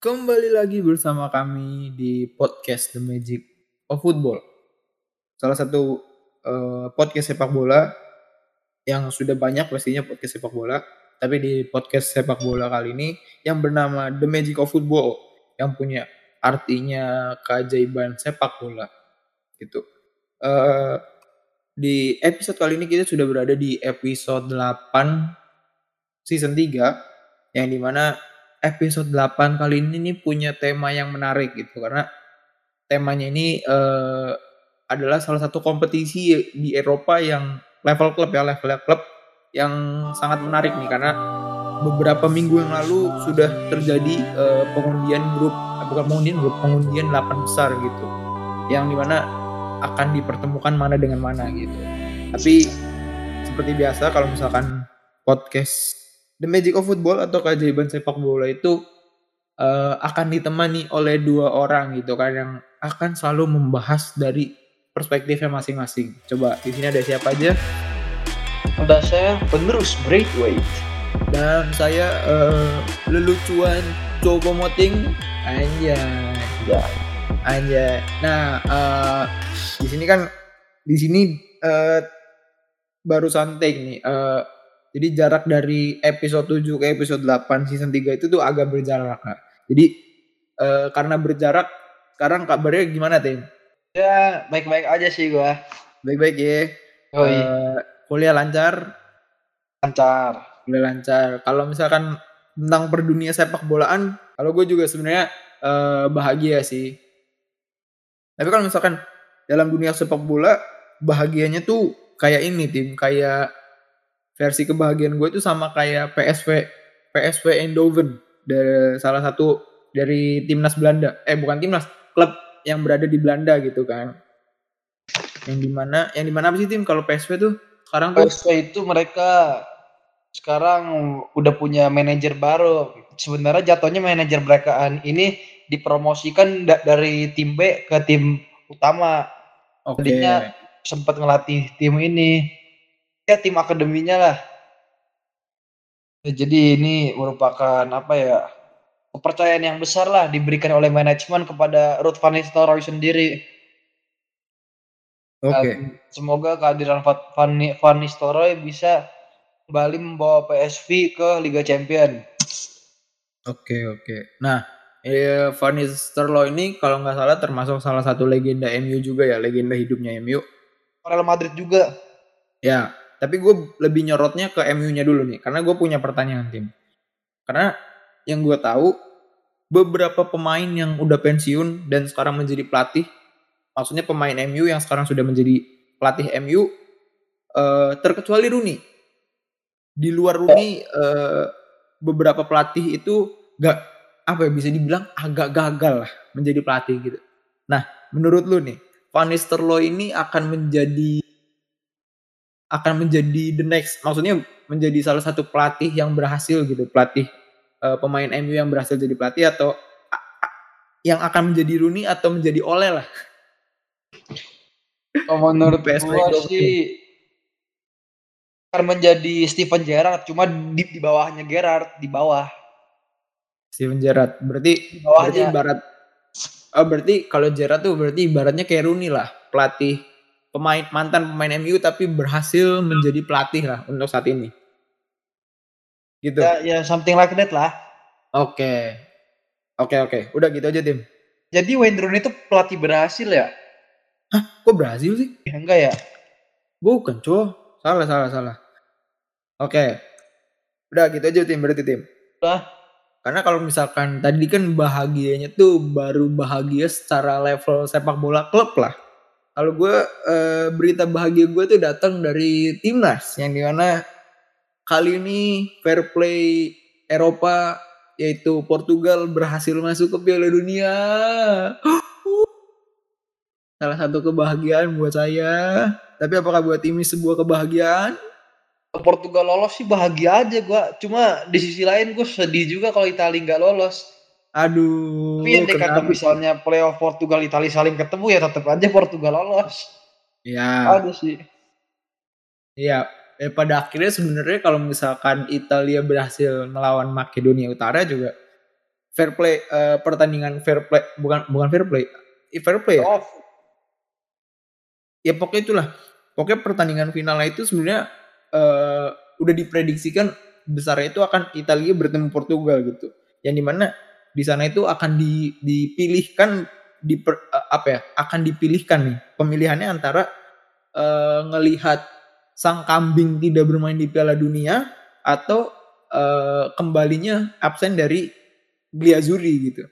Kembali lagi bersama kami di podcast The Magic of Football. Salah satu uh, podcast sepak bola yang sudah banyak pastinya podcast sepak bola. Tapi di podcast sepak bola kali ini yang bernama The Magic of Football yang punya artinya keajaiban sepak bola gitu. Uh, di episode kali ini kita sudah berada di episode 8 season 3 yang di mana episode 8 kali ini nih punya tema yang menarik gitu. Karena temanya ini uh, adalah salah satu kompetisi di Eropa yang level klub ya level klub yang sangat menarik nih. Karena beberapa minggu yang lalu sudah terjadi uh, pengundian grup eh, bukan pengundian grup pengundian 8 besar gitu. Yang di mana akan dipertemukan mana dengan mana gitu. Tapi seperti biasa kalau misalkan podcast The Magic of Football atau keajaiban sepak bola itu uh, akan ditemani oleh dua orang gitu kan yang akan selalu membahas dari perspektifnya masing-masing. Coba di sini ada siapa aja? Ada saya penerus Breakweight dan saya uh, lelucuan coba moting anjay. Ya. Anjay. Nah, uh, di sini kan di sini uh, baru santai nih. Uh, jadi jarak dari episode 7 ke episode 8 season 3 itu tuh agak berjarak kak. Jadi uh, karena berjarak sekarang kabarnya gimana tim? Ya baik-baik aja sih gua. Baik-baik ya. Oh, uh, kuliah lancar? Lancar. Kuliah lancar. Kalau misalkan tentang perdunia sepak bolaan, kalau gue juga sebenarnya uh, bahagia sih. Tapi kalau misalkan dalam dunia sepak bola bahagianya tuh kayak ini tim, kayak versi kebahagiaan gue itu sama kayak PSV PSV Eindhoven. Dari salah satu dari timnas Belanda. Eh bukan timnas klub yang berada di Belanda gitu kan. Yang di mana yang di mana apa sih tim? Kalau PSV tuh sekarang tuh PSV itu mereka sekarang udah punya manajer baru. Sebenarnya jatuhnya manajer mereka ini dipromosikan da dari tim B ke tim utama. Okay. tadinya sempat ngelatih tim ini ya tim akademinya lah. Ya, jadi ini merupakan apa ya kepercayaan yang besar lah diberikan oleh manajemen kepada Ruth Van Nistelrooy sendiri. Oke. Okay. semoga kehadiran Van, Van Nistelrooy bisa kembali membawa PSV ke Liga Champion. Oke okay, oke. Okay. Nah, eh, Van Nistelrooy ini kalau nggak salah termasuk salah satu legenda MU juga ya, legenda hidupnya MU. Real Madrid juga. Ya, tapi gue lebih nyorotnya ke MU-nya dulu nih, karena gue punya pertanyaan tim. Karena yang gue tahu beberapa pemain yang udah pensiun dan sekarang menjadi pelatih, maksudnya pemain MU yang sekarang sudah menjadi pelatih MU, uh, eh, terkecuali Rooney. Di luar Rooney, uh, beberapa pelatih itu gak apa ya bisa dibilang agak gagal lah menjadi pelatih gitu. Nah, menurut lu nih, Van Nistelrooy ini akan menjadi akan menjadi the next maksudnya menjadi salah satu pelatih yang berhasil gitu pelatih uh, pemain MU yang berhasil jadi pelatih atau yang akan menjadi Rooney atau menjadi Ole lah. Oh, menurut gue sih akan menjadi Steven Gerrard cuma di, di bawahnya Gerrard di bawah. Steven Gerrard. Berarti di bawahnya. berarti ibarat oh, berarti kalau Gerrard tuh berarti ibaratnya kayak Rooney lah pelatih pemain mantan pemain MU tapi berhasil menjadi pelatih lah untuk saat ini. Gitu. Ya, ya something like that lah. Oke. Okay. Oke okay, oke. Okay. Udah gitu aja tim. Jadi Wayne Rooney itu pelatih berhasil ya? Hah? Kok berhasil sih? Ya, enggak ya? Bukan, cuy. Salah, salah, salah. Oke. Okay. Udah gitu aja tim berarti tim. Udah. Karena kalau misalkan tadi kan bahagianya tuh baru bahagia secara level sepak bola klub lah. Kalau gue uh, berita bahagia gue tuh datang dari timnas yang di mana kali ini fair play Eropa yaitu Portugal berhasil masuk ke Piala Dunia. Salah satu kebahagiaan buat saya. Tapi apakah buat tim ini sebuah kebahagiaan? Portugal lolos sih bahagia aja gue. Cuma di sisi lain gue sedih juga kalau Italia nggak lolos. Aduh. Tapi yang kata misalnya playoff Portugal Italia saling ketemu ya tetap aja Portugal lolos. Ya. Ada sih. Iya. Eh, pada akhirnya sebenarnya kalau misalkan Italia berhasil melawan Makedonia Utara juga fair play uh, pertandingan fair play bukan bukan fair play fair play ya? Off. ya pokoknya itulah pokoknya pertandingan finalnya itu sebenarnya uh, udah diprediksikan besarnya itu akan Italia bertemu Portugal gitu yang di mana di sana itu akan di, dipilihkan di apa ya akan dipilihkan nih pemilihannya antara uh, ngelihat sang kambing tidak bermain di Piala Dunia atau uh, kembalinya absen dari Gli Azzurri gitu.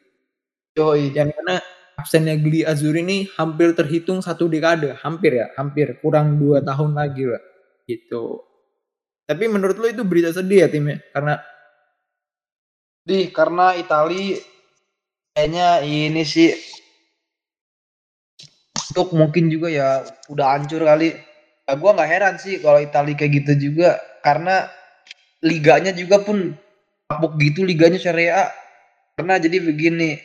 Yoi. Yang mana absennya Gli Azzurri ini hampir terhitung satu dekade, hampir ya, hampir kurang dua tahun lagi lah, gitu. Tapi menurut lo itu berita sedih ya timnya, karena di karena Itali kayaknya ini sih untuk mungkin juga ya udah hancur kali. Ya, gue nggak heran sih kalau Italia kayak gitu juga karena liganya juga pun kapuk gitu liganya Serie A. Karena jadi begini.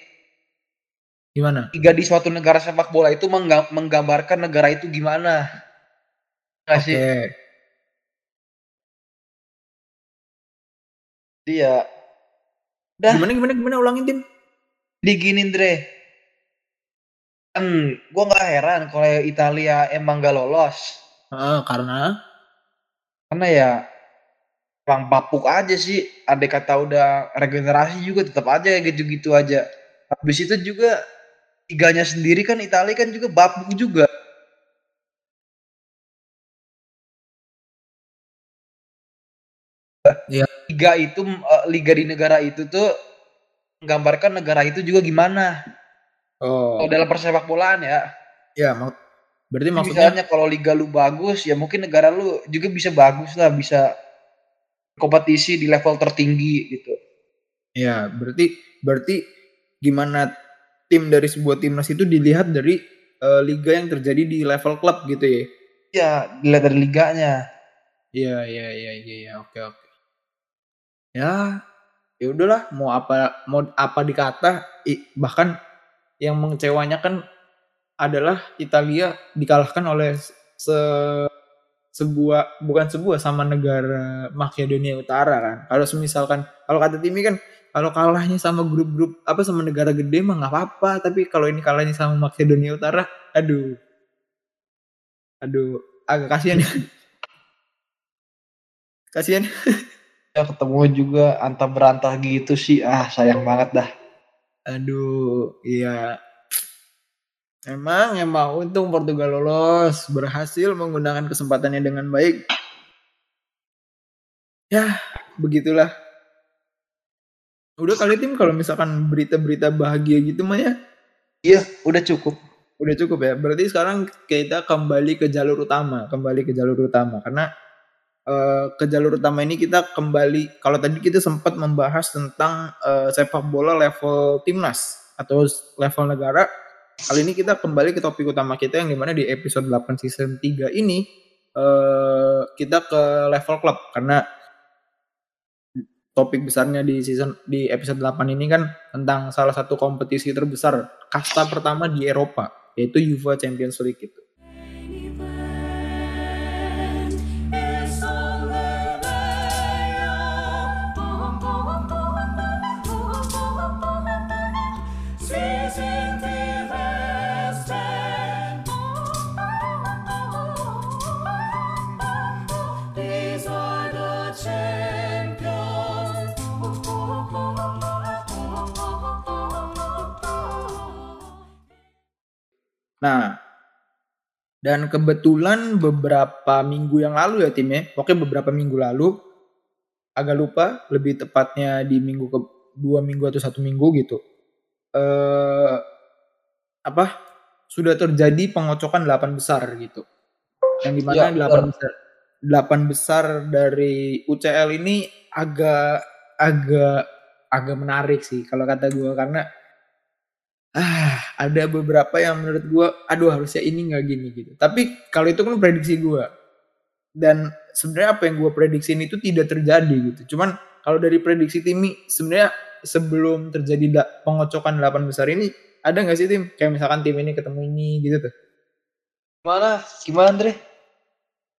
Gimana? Liga di suatu negara sepak bola itu menggambarkan negara itu gimana. Oke. Okay. Dia. Udah. Gimana gimana gimana ulangin tim? Diginin Dre kan gue nggak heran kalau Italia emang gak lolos. Uh, karena? Karena ya orang bapuk aja sih. Ada kata udah regenerasi juga tetap aja gitu-gitu aja. Habis itu juga tiganya sendiri kan Italia kan juga bapuk juga. Liga itu eh, liga di negara itu tuh menggambarkan negara itu juga gimana Oh. Kalau dalam persepak bolaan ya. Ya, mak berarti Jadi maksudnya misalnya kalau liga lu bagus, ya mungkin negara lu juga bisa bagus lah, bisa kompetisi di level tertinggi gitu. Ya, berarti berarti gimana tim dari sebuah timnas itu dilihat dari uh, liga yang terjadi di level klub gitu ya? Iya, dilihat dari liganya. Iya, iya, iya, iya, ya. oke, oke. Ya, ya udahlah, mau apa mau apa dikata, bahkan yang mengecewanya kan adalah Italia dikalahkan oleh se sebuah bukan sebuah sama negara Makedonia Utara kan. Kalau misalkan kalau kata Timi kan kalau kalahnya sama grup-grup apa sama negara gede mah nggak apa-apa, tapi kalau ini kalahnya sama Makedonia Utara, aduh. Aduh, agak kasihan ya. kasihan. ya ketemu juga antah berantah gitu sih. Ah, sayang banget dah. Aduh, iya. Emang emang untung Portugal lolos, berhasil menggunakan kesempatannya dengan baik. Ya, begitulah. Udah kali tim kalau misalkan berita-berita bahagia gitu mah ya. Iya, udah cukup. Udah cukup ya. Berarti sekarang kita kembali ke jalur utama, kembali ke jalur utama karena uh, ke jalur utama ini kita kembali kalau tadi kita sempat membahas tentang uh, sepak bola level timnas atau level negara kali ini kita kembali ke topik utama kita yang di mana di episode 8 season 3 ini uh, kita ke level klub karena topik besarnya di season di episode 8 ini kan tentang salah satu kompetisi terbesar kasta pertama di Eropa yaitu UEFA Champions League itu. Dan kebetulan beberapa minggu yang lalu ya timnya, oke beberapa minggu lalu, agak lupa lebih tepatnya di minggu ke dua minggu atau satu minggu gitu. Eh apa? Sudah terjadi pengocokan delapan besar gitu. Yang di mana ya, delapan besar delapan besar dari UCL ini agak agak agak menarik sih kalau kata gue karena ah ada beberapa yang menurut gue aduh harusnya ini nggak gini gitu. Tapi kalau itu kan prediksi gue dan sebenarnya apa yang gue prediksi itu tidak terjadi gitu. Cuman kalau dari prediksi Timi sebenarnya sebelum terjadi pengocokan delapan besar ini ada nggak sih tim? Kayak misalkan tim ini ketemu ini gitu tuh. Gimana? Gimana Andre?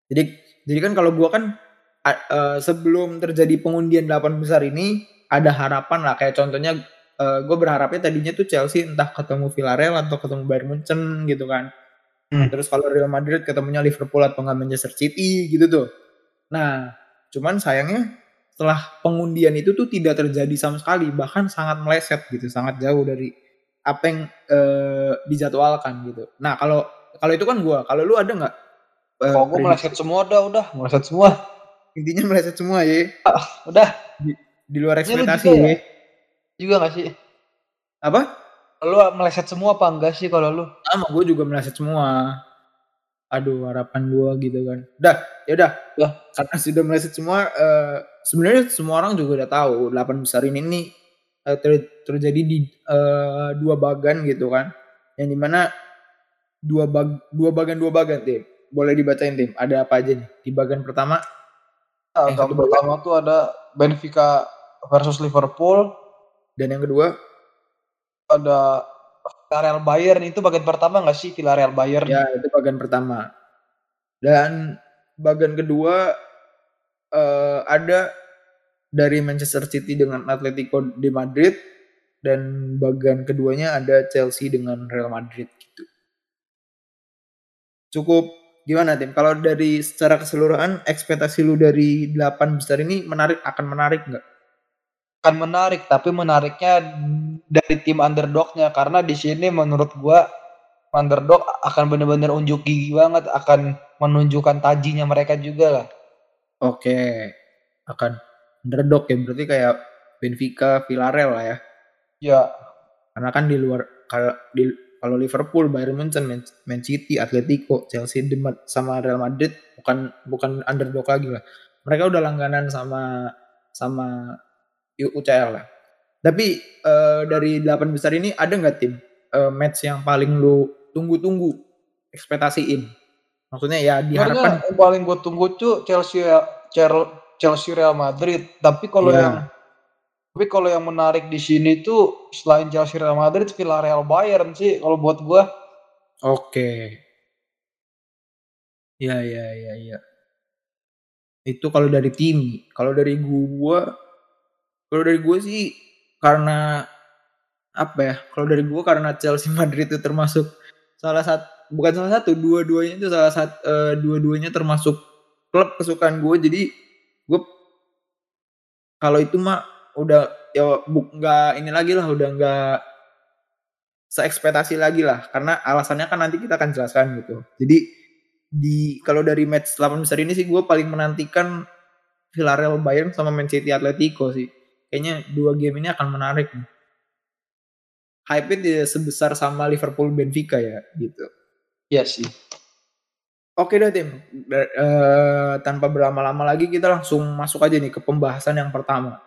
Jadi jadi kan kalau gue kan uh, sebelum terjadi pengundian delapan besar ini ada harapan lah. Kayak contohnya uh, gue berharapnya tadinya tuh Chelsea entah ketemu Villarreal atau ketemu Bayern Munchen gitu kan. Hmm. Terus kalau Real Madrid ketemunya Liverpool atau nggak Manchester City gitu tuh. Nah, cuman sayangnya setelah pengundian itu tuh tidak terjadi sama sekali, bahkan sangat meleset gitu, sangat jauh dari apa yang uh, dijadwalkan gitu. Nah, kalau kalau itu kan gue, kalau lu ada nggak? Uh, kalau gue meleset semua udah, udah meleset semua. Intinya meleset semua ya. Ah, udah. Di, di luar ekspektasi ya. ya. Juga gak sih? Apa? Lu meleset semua apa enggak sih kalau lu? Sama gue juga meleset semua. Aduh harapan gue gitu kan. Udah, ya udah. Ya. Karena sudah meleset semua. Uh, Sebenarnya semua orang juga udah tahu delapan besar ini nih uh, ter terjadi di uh, dua bagan gitu kan. Yang di mana dua bag dua bagan dua bagan tim. Boleh dibacain tim. Ada apa aja nih di bagan pertama? Nah, yang pertama tuh ada Benfica versus Liverpool. Dan yang kedua ada Villarreal Bayern itu bagian pertama nggak sih Villarreal Bayern? Ya itu bagian pertama. Dan bagian kedua uh, ada dari Manchester City dengan Atletico di Madrid dan bagian keduanya ada Chelsea dengan Real Madrid gitu. Cukup gimana tim? Kalau dari secara keseluruhan ekspektasi lu dari 8 besar ini menarik akan menarik nggak? Akan menarik tapi menariknya dari tim underdognya. Karena di sini menurut gua underdog akan benar-benar unjuk gigi banget akan menunjukkan tajinya mereka juga lah. Oke akan underdog ya berarti kayak Benfica Villarreal lah ya. Ya. Karena kan di luar kalau di kalau Liverpool, Bayern Munchen, Man City, Atletico, Chelsea, sama Real Madrid bukan bukan underdog lagi lah. Mereka udah langganan sama sama UCL lah. Tapi uh, dari delapan besar ini ada nggak tim uh, match yang paling lu tunggu-tunggu ekspektasiin? Maksudnya ya diharapkan yang paling gue tunggu tuh Chelsea Chelsea Real Madrid. Tapi kalau yeah. yang tapi kalau yang menarik di sini tuh selain Chelsea Real Madrid, Villarreal Bayern sih kalau buat gue. Oke. Okay. Ya ya ya ya. Itu kalau dari tim. Kalau dari gua kalau dari gue sih karena apa ya? Kalau dari gue karena Chelsea Madrid itu termasuk salah satu bukan salah satu, dua-duanya itu salah satu uh, dua-duanya termasuk klub kesukaan gue. Jadi gue kalau itu mah udah ya nggak ini lagi lah, udah nggak seekspektasi lagi lah karena alasannya kan nanti kita akan jelaskan gitu. Jadi di kalau dari match 8 besar ini sih gue paling menantikan Villarreal Bayern sama Man City Atletico sih kayaknya dua game ini akan menarik nih. Hype-nya tidak sebesar sama Liverpool Benfica ya gitu. Iya sih. Oke deh tim, uh, tanpa berlama-lama lagi kita langsung masuk aja nih ke pembahasan yang pertama.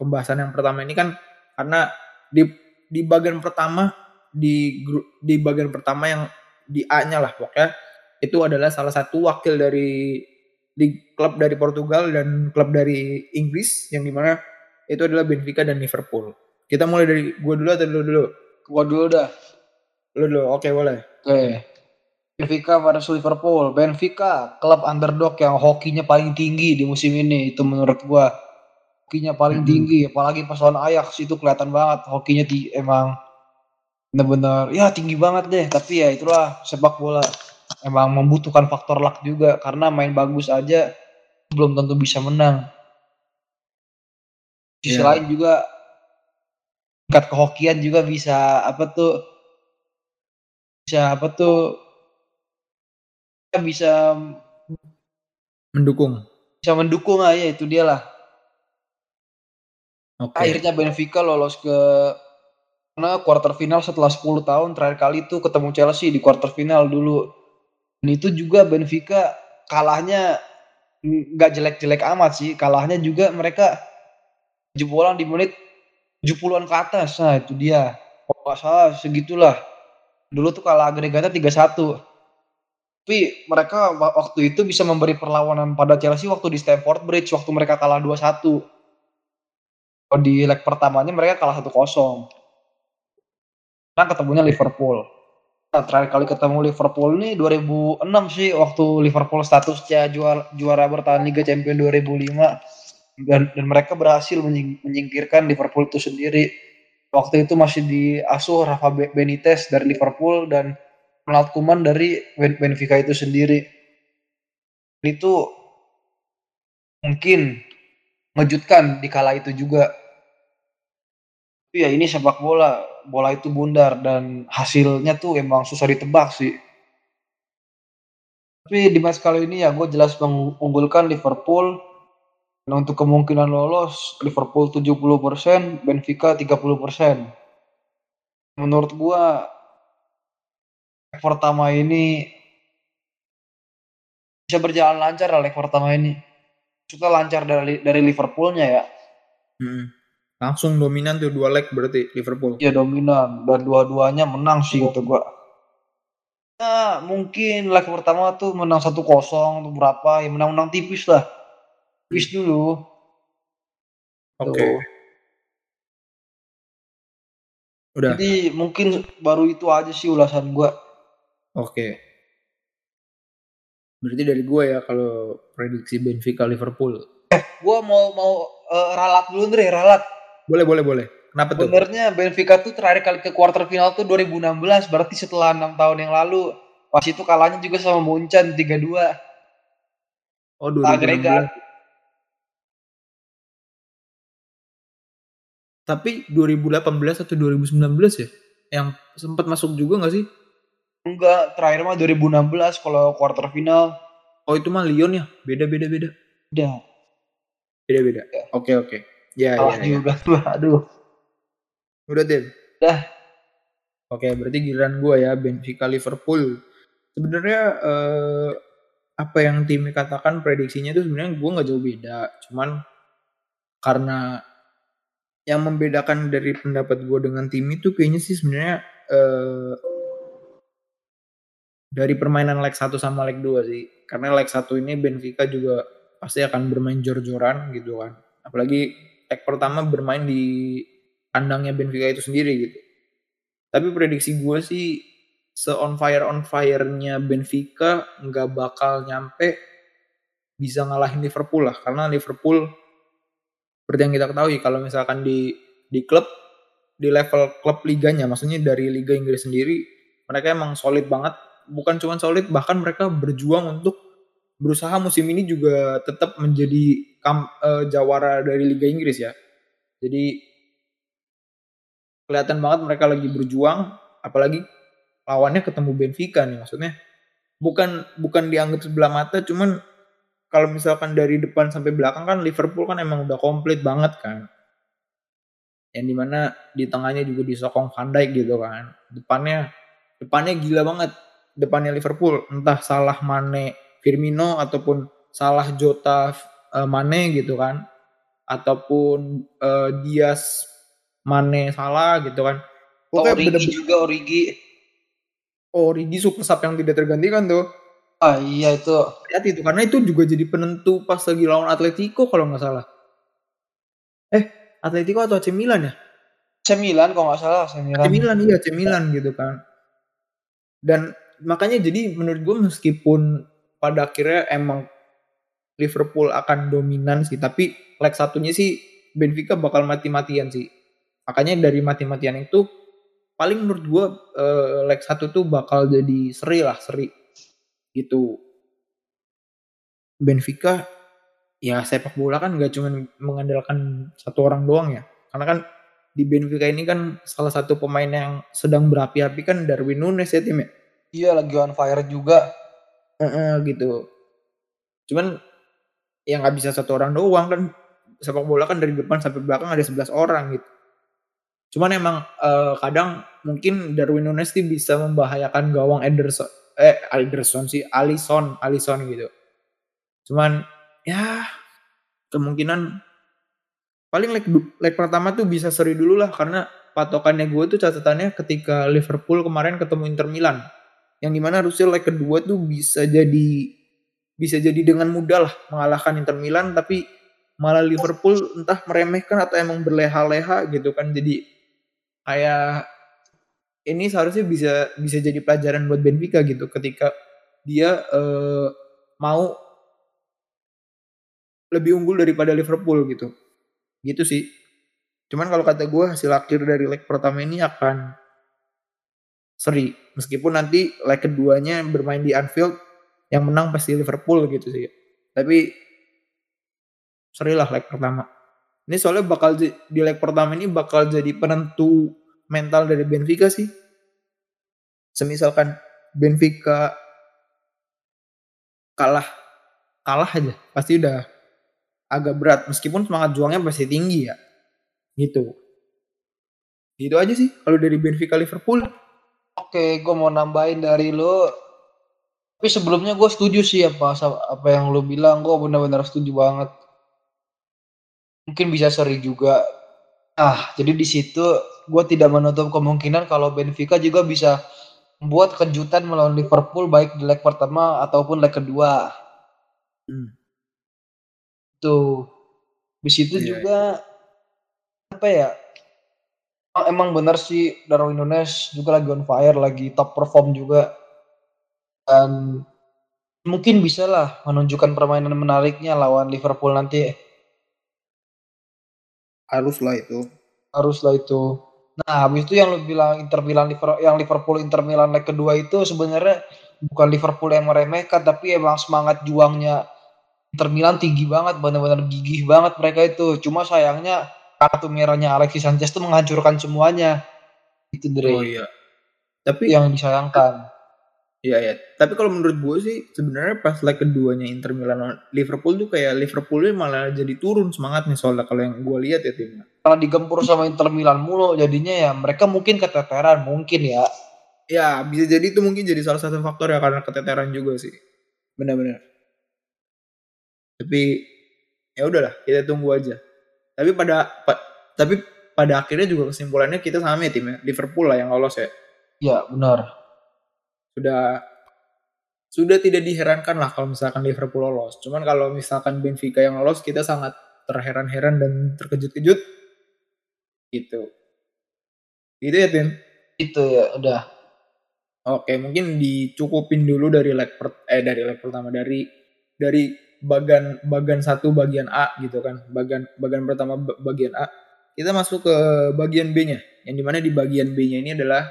Pembahasan yang pertama ini kan karena di di bagian pertama di grup di bagian pertama yang di A-nya lah pokoknya itu adalah salah satu wakil dari di klub dari Portugal dan klub dari Inggris yang di mana itu adalah Benfica dan Liverpool. Kita mulai dari gua dulu atau dulu dulu? Gua dulu dah. Lu dulu, oke okay, boleh. Oke. Okay. Benfica pada Liverpool. Benfica, klub underdog yang hokinya paling tinggi di musim ini. Itu menurut gua. Hokinya paling hmm. tinggi. Apalagi pas lawan Ajax itu kelihatan banget. Hokinya di, emang bener-bener ya tinggi banget deh. Tapi ya itulah sepak bola. Emang membutuhkan faktor luck juga. Karena main bagus aja belum tentu bisa menang sisi yeah. lain juga tingkat kehokian juga bisa apa tuh bisa apa tuh bisa mendukung bisa mendukung aja itu dia lah okay. akhirnya Benfica lolos ke karena quarter final setelah 10 tahun terakhir kali itu ketemu Chelsea di quarter final dulu dan itu juga Benfica kalahnya nggak jelek-jelek amat sih kalahnya juga mereka jebolan di menit 70-an ke atas. Nah, itu dia. Kalau nggak salah segitulah. Dulu tuh kalah agregatnya 3-1. Tapi mereka waktu itu bisa memberi perlawanan pada Chelsea waktu di Stamford Bridge waktu mereka kalah 2-1. Kalau di leg pertamanya mereka kalah 1-0. Nah, ketemunya Liverpool. Nah, terakhir kali ketemu Liverpool ini 2006 sih waktu Liverpool statusnya juara juara bertahan Liga Champions 2005 dan dan mereka berhasil menyingkirkan Liverpool itu sendiri waktu itu masih diasuh Rafa Benitez dari Liverpool dan Ronald Koeman dari Benfica itu sendiri. Itu mungkin mengejutkan di kala itu juga. Tapi ya ini sepak bola, bola itu bundar dan hasilnya tuh emang susah ditebak sih. Tapi di match kali ini ya gue jelas mengunggulkan Liverpool. Dan untuk kemungkinan lolos Liverpool 70%, Benfica 30%. Menurut gue leg pertama ini bisa berjalan lancar lah leg pertama ini. Sudah lancar dari dari Liverpoolnya ya. Hmm. Langsung dominan tuh dua leg berarti Liverpool. Iya dominan dan dua-duanya menang sih kata gua. Nah, mungkin leg pertama tuh menang satu kosong atau berapa ya menang-menang tipis lah. Tipis dulu. Oke. Okay. Udah. Jadi mungkin baru itu aja sih ulasan gua. Oke. Berarti dari gue ya kalau prediksi Benfica Liverpool. Eh, gue mau mau uh, ralat dulu nih, ralat. Boleh, boleh, boleh. Kenapa tuh? Sebenarnya Benfica tuh terakhir kali ke quarter final tuh 2016, berarti setelah enam tahun yang lalu. Pas itu kalahnya juga sama Munchen 3-2. Oh, 2016. Agregat. Tapi 2018 atau 2019 ya? Yang sempat masuk juga gak sih? Enggak, terakhir mah 2016 kalau quarter final. Oh itu mah Lyon ya? Beda beda beda. Beda. Beda beda. Ya. Oke oke. Ya, ya, ya. juga tuh, aduh. Udah Tim? Udah. Oke, berarti giliran gue ya Benfica Liverpool. Sebenarnya eh, apa yang tim katakan prediksinya itu sebenarnya gue nggak jauh beda. Cuman karena yang membedakan dari pendapat gue dengan tim itu kayaknya sih sebenarnya eh, dari permainan leg 1 sama leg 2 sih. Karena leg 1 ini Benfica juga pasti akan bermain jor-joran gitu kan. Apalagi leg pertama bermain di kandangnya Benfica itu sendiri gitu. Tapi prediksi gue sih se on fire on fire-nya Benfica nggak bakal nyampe bisa ngalahin Liverpool lah karena Liverpool seperti yang kita ketahui kalau misalkan di di klub di level klub liganya maksudnya dari Liga Inggris sendiri mereka emang solid banget bukan cuma solid bahkan mereka berjuang untuk berusaha musim ini juga tetap menjadi kam, uh, jawara dari Liga Inggris ya. Jadi kelihatan banget mereka lagi berjuang apalagi lawannya ketemu Benfica nih maksudnya. Bukan bukan dianggap sebelah mata cuman kalau misalkan dari depan sampai belakang kan Liverpool kan emang udah komplit banget kan. Yang di mana di tengahnya juga disokong Van Dijk gitu kan. Depannya depannya gila banget. Depannya Liverpool entah salah Mane Firmino ataupun salah Jota uh, Mane gitu kan. Ataupun uh, Diaz Mane salah gitu kan. Pokoknya Origi bener -bener, juga Origi. Origi super sub yang tidak tergantikan tuh ah iya itu. Lihat itu karena itu juga jadi penentu pas lagi lawan Atletico kalau nggak salah. Eh Atletico atau AC Milan ya? AC Milan kalau nggak salah AC Milan AC Milan. Iya AC Milan gitu kan. Dan makanya jadi menurut gue meskipun pada akhirnya emang Liverpool akan dominan sih tapi leg satunya sih Benfica bakal mati-matian sih. Makanya dari mati-matian itu paling menurut gue uh, leg satu tuh bakal jadi seri lah seri gitu Benfica ya sepak bola kan gak cuma mengandalkan satu orang doang ya karena kan di Benfica ini kan salah satu pemain yang sedang berapi-api kan Darwin Nunes ya tim ya Iya lagi on fire juga. Uh, uh, gitu. Cuman yang nggak bisa satu orang doang kan sepak bola kan dari depan sampai belakang ada 11 orang gitu. Cuman emang uh, kadang mungkin Darwin Nunes sih bisa membahayakan gawang Ederson eh Ederson sih Alisson Alisson gitu. Cuman ya kemungkinan paling leg leg pertama tuh bisa seri dulu lah karena patokannya gue tuh catatannya ketika Liverpool kemarin ketemu Inter Milan yang di mana Rusia leg kedua tuh bisa jadi bisa jadi dengan mudah lah mengalahkan Inter Milan tapi malah Liverpool entah meremehkan atau emang berleha-leha gitu kan jadi kayak ini seharusnya bisa bisa jadi pelajaran buat Benfica gitu ketika dia uh, mau lebih unggul daripada Liverpool gitu gitu sih Cuman kalau kata gue hasil akhir dari leg pertama ini akan seri. Meskipun nanti leg keduanya bermain di Anfield, yang menang pasti Liverpool gitu sih. Tapi seri lah leg pertama. Ini soalnya bakal di leg pertama ini bakal jadi penentu mental dari Benfica sih. Semisalkan Benfica kalah kalah aja pasti udah agak berat. Meskipun semangat juangnya pasti tinggi ya gitu. Gitu aja sih kalau dari Benfica Liverpool. Oke gue mau nambahin dari lo. Tapi sebelumnya gue setuju sih apa apa yang lo bilang. Gue benar-benar setuju banget. Mungkin bisa seri juga. Ah jadi di situ gue tidak menutup kemungkinan kalau Benfica juga bisa membuat kejutan melawan Liverpool baik di leg pertama ataupun leg kedua. Hmm. tuh. Di situ yeah. juga apa ya? Emang benar sih Darwin Nunes juga lagi on fire lagi top perform juga. Dan mungkin bisa lah menunjukkan permainan menariknya lawan Liverpool nanti. Haruslah itu. Haruslah itu nah habis itu yang lu bilang Inter Milan yang Liverpool Inter Milan leg kedua itu sebenarnya bukan Liverpool yang meremehkan tapi emang semangat juangnya Inter Milan tinggi banget benar-benar gigih banget mereka itu. Cuma sayangnya kartu merahnya Alexis Sanchez itu menghancurkan semuanya. Itu Dre. Oh iya. Tapi yang disayangkan. Iya ya. Tapi kalau menurut gue sih sebenarnya pas leg keduanya Inter Milan Liverpool tuh kayak Liverpoolnya malah jadi turun semangat nih soalnya kalau yang gue lihat ya timnya. Karena digempur sama Inter Milan mulu jadinya ya mereka mungkin keteteran mungkin ya. Ya bisa jadi itu mungkin jadi salah satu faktor ya karena keteteran juga sih. Benar-benar. Tapi ya udahlah kita tunggu aja. Tapi pada pa, tapi pada akhirnya juga kesimpulannya kita sama ya timnya Liverpool lah yang lolos ya. Iya benar sudah sudah tidak diherankan lah kalau misalkan Liverpool lolos. Cuman kalau misalkan Benfica yang lolos kita sangat terheran-heran dan terkejut-kejut gitu. Gitu ya Tim? Itu ya udah. Oke mungkin dicukupin dulu dari leg per, eh dari leg pertama dari dari bagian bagian satu bagian A gitu kan bagian bagian pertama bagian A kita masuk ke bagian B-nya yang di mana di bagian B-nya ini adalah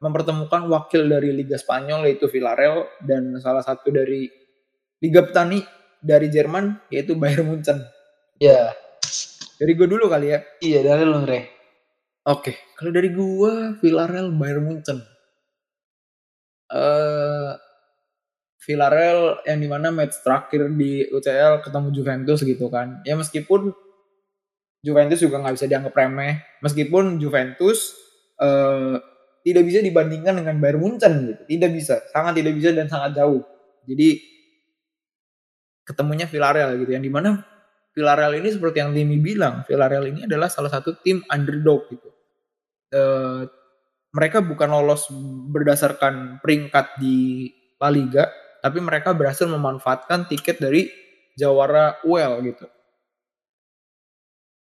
mempertemukan wakil dari Liga Spanyol yaitu Villarreal dan salah satu dari Liga Petani dari Jerman yaitu Bayern Munchen. Iya. Dari gue dulu kali ya. Iya dari lu Re. Oke, kalau dari gue Villarreal Bayern Munchen. Uh, Villarreal yang di mana match terakhir di UCL ketemu Juventus gitu kan. Ya meskipun Juventus juga nggak bisa dianggap remeh. Meskipun Juventus uh, tidak bisa dibandingkan dengan Bayern Munchen gitu. Tidak bisa, sangat tidak bisa dan sangat jauh. Jadi ketemunya Villarreal gitu yang di mana Villarreal ini seperti yang Timmy bilang, Villarreal ini adalah salah satu tim underdog gitu. E, mereka bukan lolos berdasarkan peringkat di La Liga, tapi mereka berhasil memanfaatkan tiket dari Jawara UEL gitu.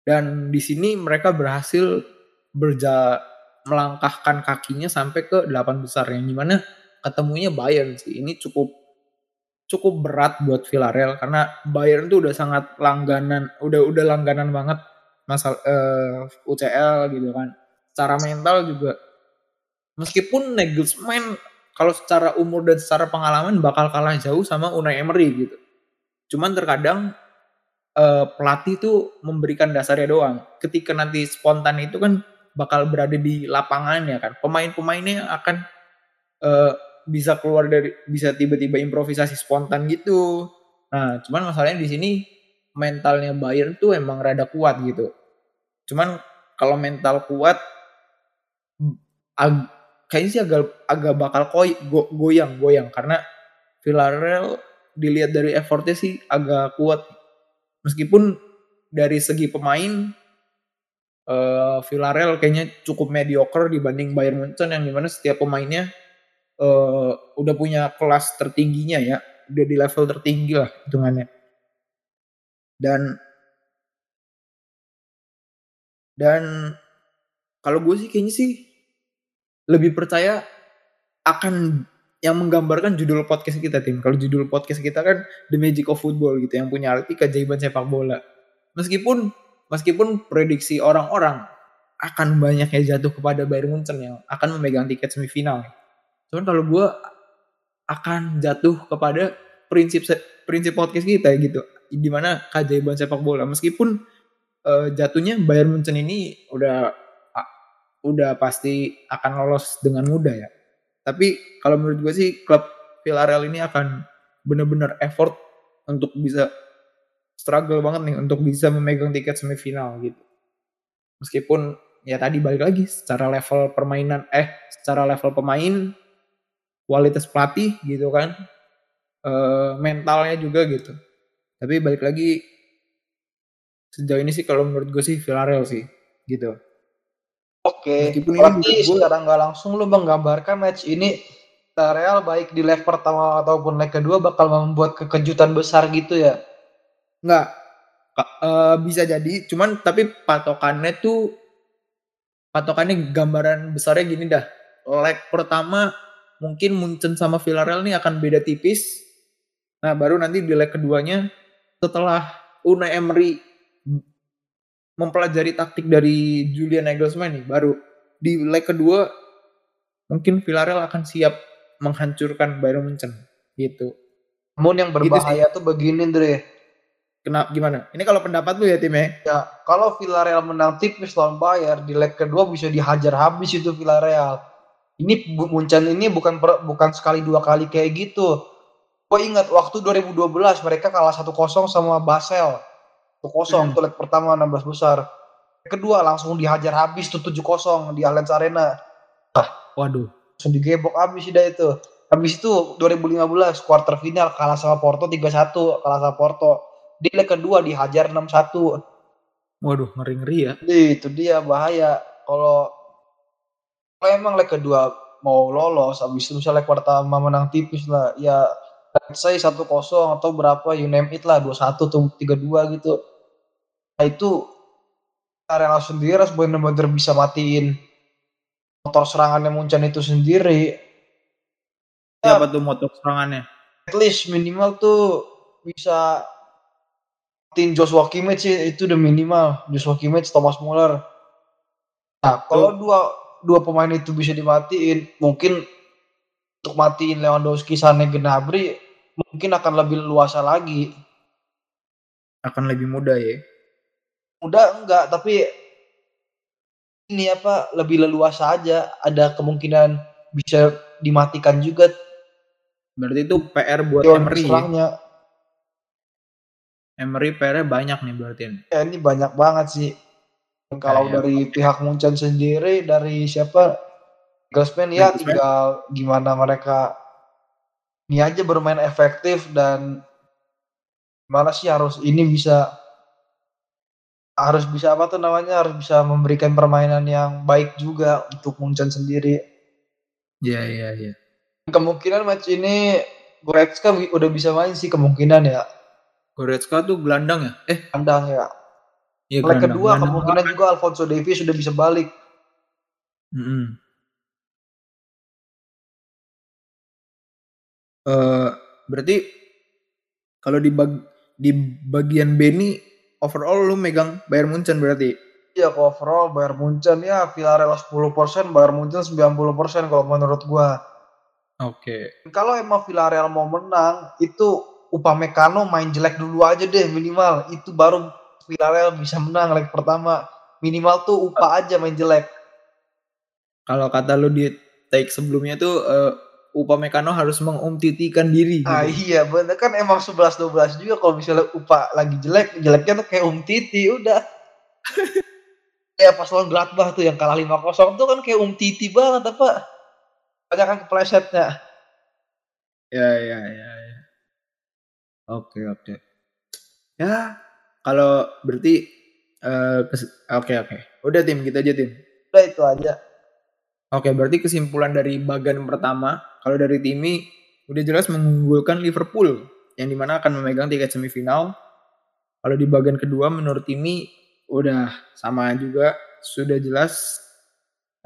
Dan di sini mereka berhasil berja melangkahkan kakinya sampai ke delapan besar yang di mana ketemunya Bayern sih ini cukup cukup berat buat Villarreal karena Bayern tuh udah sangat langganan udah udah langganan banget masal uh, eh, UCL gitu kan. Secara mental juga meskipun Nagelsmann kalau secara umur dan secara pengalaman bakal kalah jauh sama Unai Emery gitu. Cuman terkadang uh, pelatih tuh memberikan dasarnya doang. Ketika nanti spontan itu kan bakal berada di lapangannya kan. Pemain-pemainnya akan uh, bisa keluar dari bisa tiba-tiba improvisasi spontan gitu. Nah, cuman masalahnya di sini mentalnya Bayern tuh emang rada kuat gitu. Cuman kalau mental kuat kayaknya sih agak agak bakal koi, go, goyang goyang karena Villarreal dilihat dari effortnya sih agak kuat. Meskipun dari segi pemain uh, Villarreal kayaknya cukup mediocre dibanding Bayern Munchen yang di mana setiap pemainnya uh, udah punya kelas tertingginya ya, udah di level tertinggi lah hitungannya. Dan dan kalau gue sih kayaknya sih lebih percaya akan yang menggambarkan judul podcast kita tim. Kalau judul podcast kita kan The Magic of Football gitu yang punya arti keajaiban sepak bola. Meskipun meskipun prediksi orang-orang akan banyaknya jatuh kepada Bayern Munchen yang akan memegang tiket semifinal. Cuman kalau gue akan jatuh kepada prinsip prinsip podcast kita gitu. Di mana keajaiban sepak bola. Meskipun uh, jatuhnya Bayern Munchen ini udah uh, udah pasti akan lolos dengan mudah ya. Tapi kalau menurut gue sih klub Villarreal ini akan benar-benar effort untuk bisa struggle banget nih untuk bisa memegang tiket semifinal gitu. Meskipun ya tadi balik lagi secara level permainan eh secara level pemain kualitas pelatih gitu kan e, mentalnya juga gitu. Tapi balik lagi sejauh ini sih kalau menurut gue sih Villarreal sih gitu. Oke berarti gue, secara nggak langsung lu menggambarkan match ini Villarreal baik di leg pertama ataupun leg kedua bakal membuat kekejutan besar gitu ya? Nggak. Uh, bisa jadi cuman tapi patokannya tuh patokannya gambaran besarnya gini dah. Leg pertama mungkin Munchen sama Villarreal nih akan beda tipis. Nah, baru nanti di leg keduanya setelah Unai Emery mempelajari taktik dari Julian Nagelsmann nih, baru di leg kedua mungkin Villarreal akan siap menghancurkan Bayern Munchen gitu. Namun yang gitu berbahaya gitu tuh begini, Dre Kenapa gimana? Ini kalau pendapat lu ya timnya? Ya, kalau Villarreal menang tipis lawan Bayern di leg kedua bisa dihajar habis itu Villarreal. Ini Munchen ini bukan per, bukan sekali dua kali kayak gitu. Gue ingat waktu 2012 mereka kalah 1-0 sama Basel. 1-0 hmm. tuh leg pertama 16 besar. Kedua langsung dihajar habis tuh 7-0 di Allianz Arena. Ah, waduh. Langsung digebok habis dah itu. Habis itu 2015 quarter final kalah sama Porto 3-1, kalah sama Porto di leg kedua dihajar 6-1. Waduh, ngeri-ngeri ya. Itu dia bahaya. Kalau kalau emang leg kedua mau lolos, habis itu misalnya leg pertama menang tipis lah, ya saya satu kosong atau berapa you name it lah dua satu atau tiga dua gitu. Nah itu Arena sendiri harus benar-benar bisa matiin motor serangannya Muncan itu sendiri. Siapa ya, tuh motor serangannya? At least minimal tuh bisa tim Joshua Kimmich sih itu udah minimal. Joshua Kimmich Thomas Muller. Nah kalau dua dua pemain itu bisa dimatiin mungkin untuk matiin Lewandowski Sane Gnabry mungkin akan lebih luasa lagi akan lebih mudah ya mudah enggak tapi ini apa lebih leluasa aja ada kemungkinan bisa dimatikan juga berarti itu PR buat Emery ya? Emery PR banyak nih berarti. Ya ini banyak banget sih. Kalau ya, dari pihak Munchen sendiri dari siapa? Gosman ya tinggal gimana mereka ini aja bermain efektif dan mana sih harus ini bisa harus bisa apa tuh namanya harus bisa memberikan permainan yang baik juga untuk Munchen sendiri. Iya iya iya. Kemungkinan match ini Goretzka udah bisa main sih kemungkinan ya. Goretzka tuh gelandang ya? Eh, gelandang ya. Iya, Leg kedua gelandang kemungkinan juga Alfonso Davies sudah bisa balik. Mm -hmm. uh, berarti kalau di bag di bagian B ini overall lu megang Bayern Munchen berarti? Iya, overall Bayern Munchen ya Villarreal 10%, Bayern Munchen 90% kalau menurut gua. Oke. Okay. Kalau emang Villarreal mau menang, itu Upamecano main jelek dulu aja deh minimal itu baru Villarreal bisa menang leg pertama. Minimal tuh Upa aja main jelek. Kalau kata lu di take sebelumnya tuh uh, Upamecano harus mengumptitikan diri ah gitu. iya bener. Kan emang 11-12 juga kalau misalnya Upa lagi jelek jeleknya tuh kayak Umtiti udah. Kayak pas lawan Gladbach tuh yang kalah 5-0 tuh kan kayak Umtiti banget apa? Banyak kan keplesetnya ya ya ya. Oke oke. Ya, kalau berarti uh, oke oke. Udah tim kita aja tim. Udah itu aja. Oke, berarti kesimpulan dari bagian pertama, kalau dari Timi udah jelas mengunggulkan Liverpool yang di mana akan memegang tiket semifinal. Kalau di bagian kedua menurut Timi udah sama juga, sudah jelas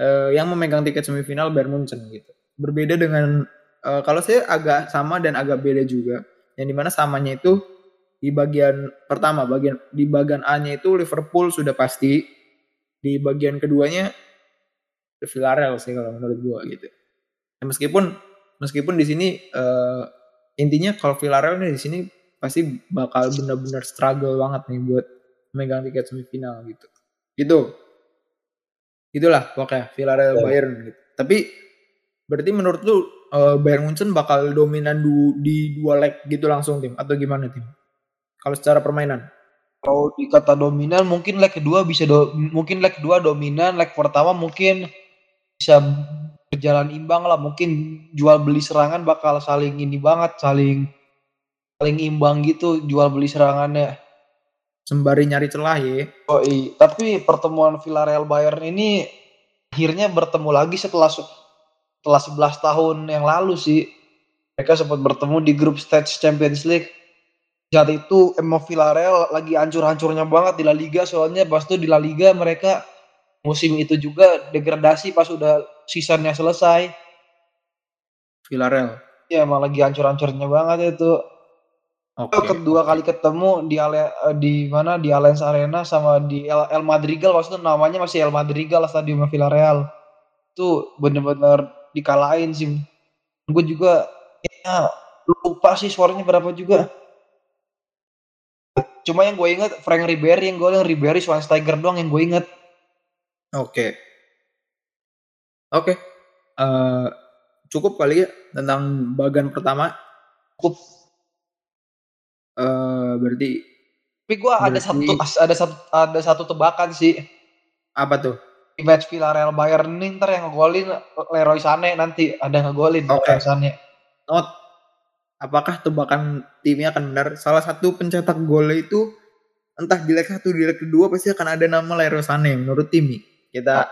uh, yang memegang tiket semifinal Bayern Munchen gitu. Berbeda dengan uh, kalau saya agak sama dan agak beda juga yang di mana samanya itu di bagian pertama bagian di bagian A-nya itu Liverpool sudah pasti. Di bagian keduanya Villarreal sih kalau menurut gua gitu. Ya, meskipun meskipun di sini uh, intinya kalau Villarreal nih di sini pasti bakal benar-benar struggle banget nih buat megang tiket semifinal gitu. Gitu. Itulah pokoknya Villarreal ya. Bayern gitu. Tapi berarti menurut lu uh, Bayern Munchen bakal dominan du di dua leg gitu langsung tim? Atau gimana tim kalau secara permainan? Kalau dikata dominan mungkin leg kedua bisa do, mungkin leg kedua dominan, leg pertama mungkin bisa berjalan imbang lah. Mungkin jual beli serangan bakal saling ini banget, saling saling imbang gitu jual beli serangannya. Sembari nyari celah ya. Oh iya, tapi pertemuan Villarreal Bayern ini akhirnya bertemu lagi setelah setelah 11 tahun yang lalu sih. Mereka sempat bertemu di grup stage Champions League saat itu emang Villarreal lagi hancur-hancurnya banget di La Liga soalnya pas itu di La Liga mereka musim itu juga degradasi pas udah seasonnya selesai. Villarreal. Ya emang lagi hancur-hancurnya banget itu. Okay. Kedua kali ketemu di Ale, eh, di mana di Allianz Arena sama di El, El Madrigal waktu itu namanya masih El Madrigal stadium Villarreal. Itu bener-bener dikalahin sih. Gue juga ya lupa sih suaranya berapa juga. Cuma yang gue inget Frank Ribery yang gue yang Ribery Schweinsteiger doang yang gue inget. Oke. Okay. Oke. Okay. Uh, eh, cukup kali ya tentang bagian pertama. Cukup. Uh, berarti. Tapi gue ada satu ada satu ada satu tebakan sih. Apa tuh? Di match Villarreal Bayern ntar yang ngegolin Leroy Sané nanti ada ngegolin okay. Leroy Sané. Not apakah tebakan timnya akan benar? Salah satu pencetak gol itu entah di leg satu di leg kedua pasti akan ada nama Leroy Sané menurut Timi. Kita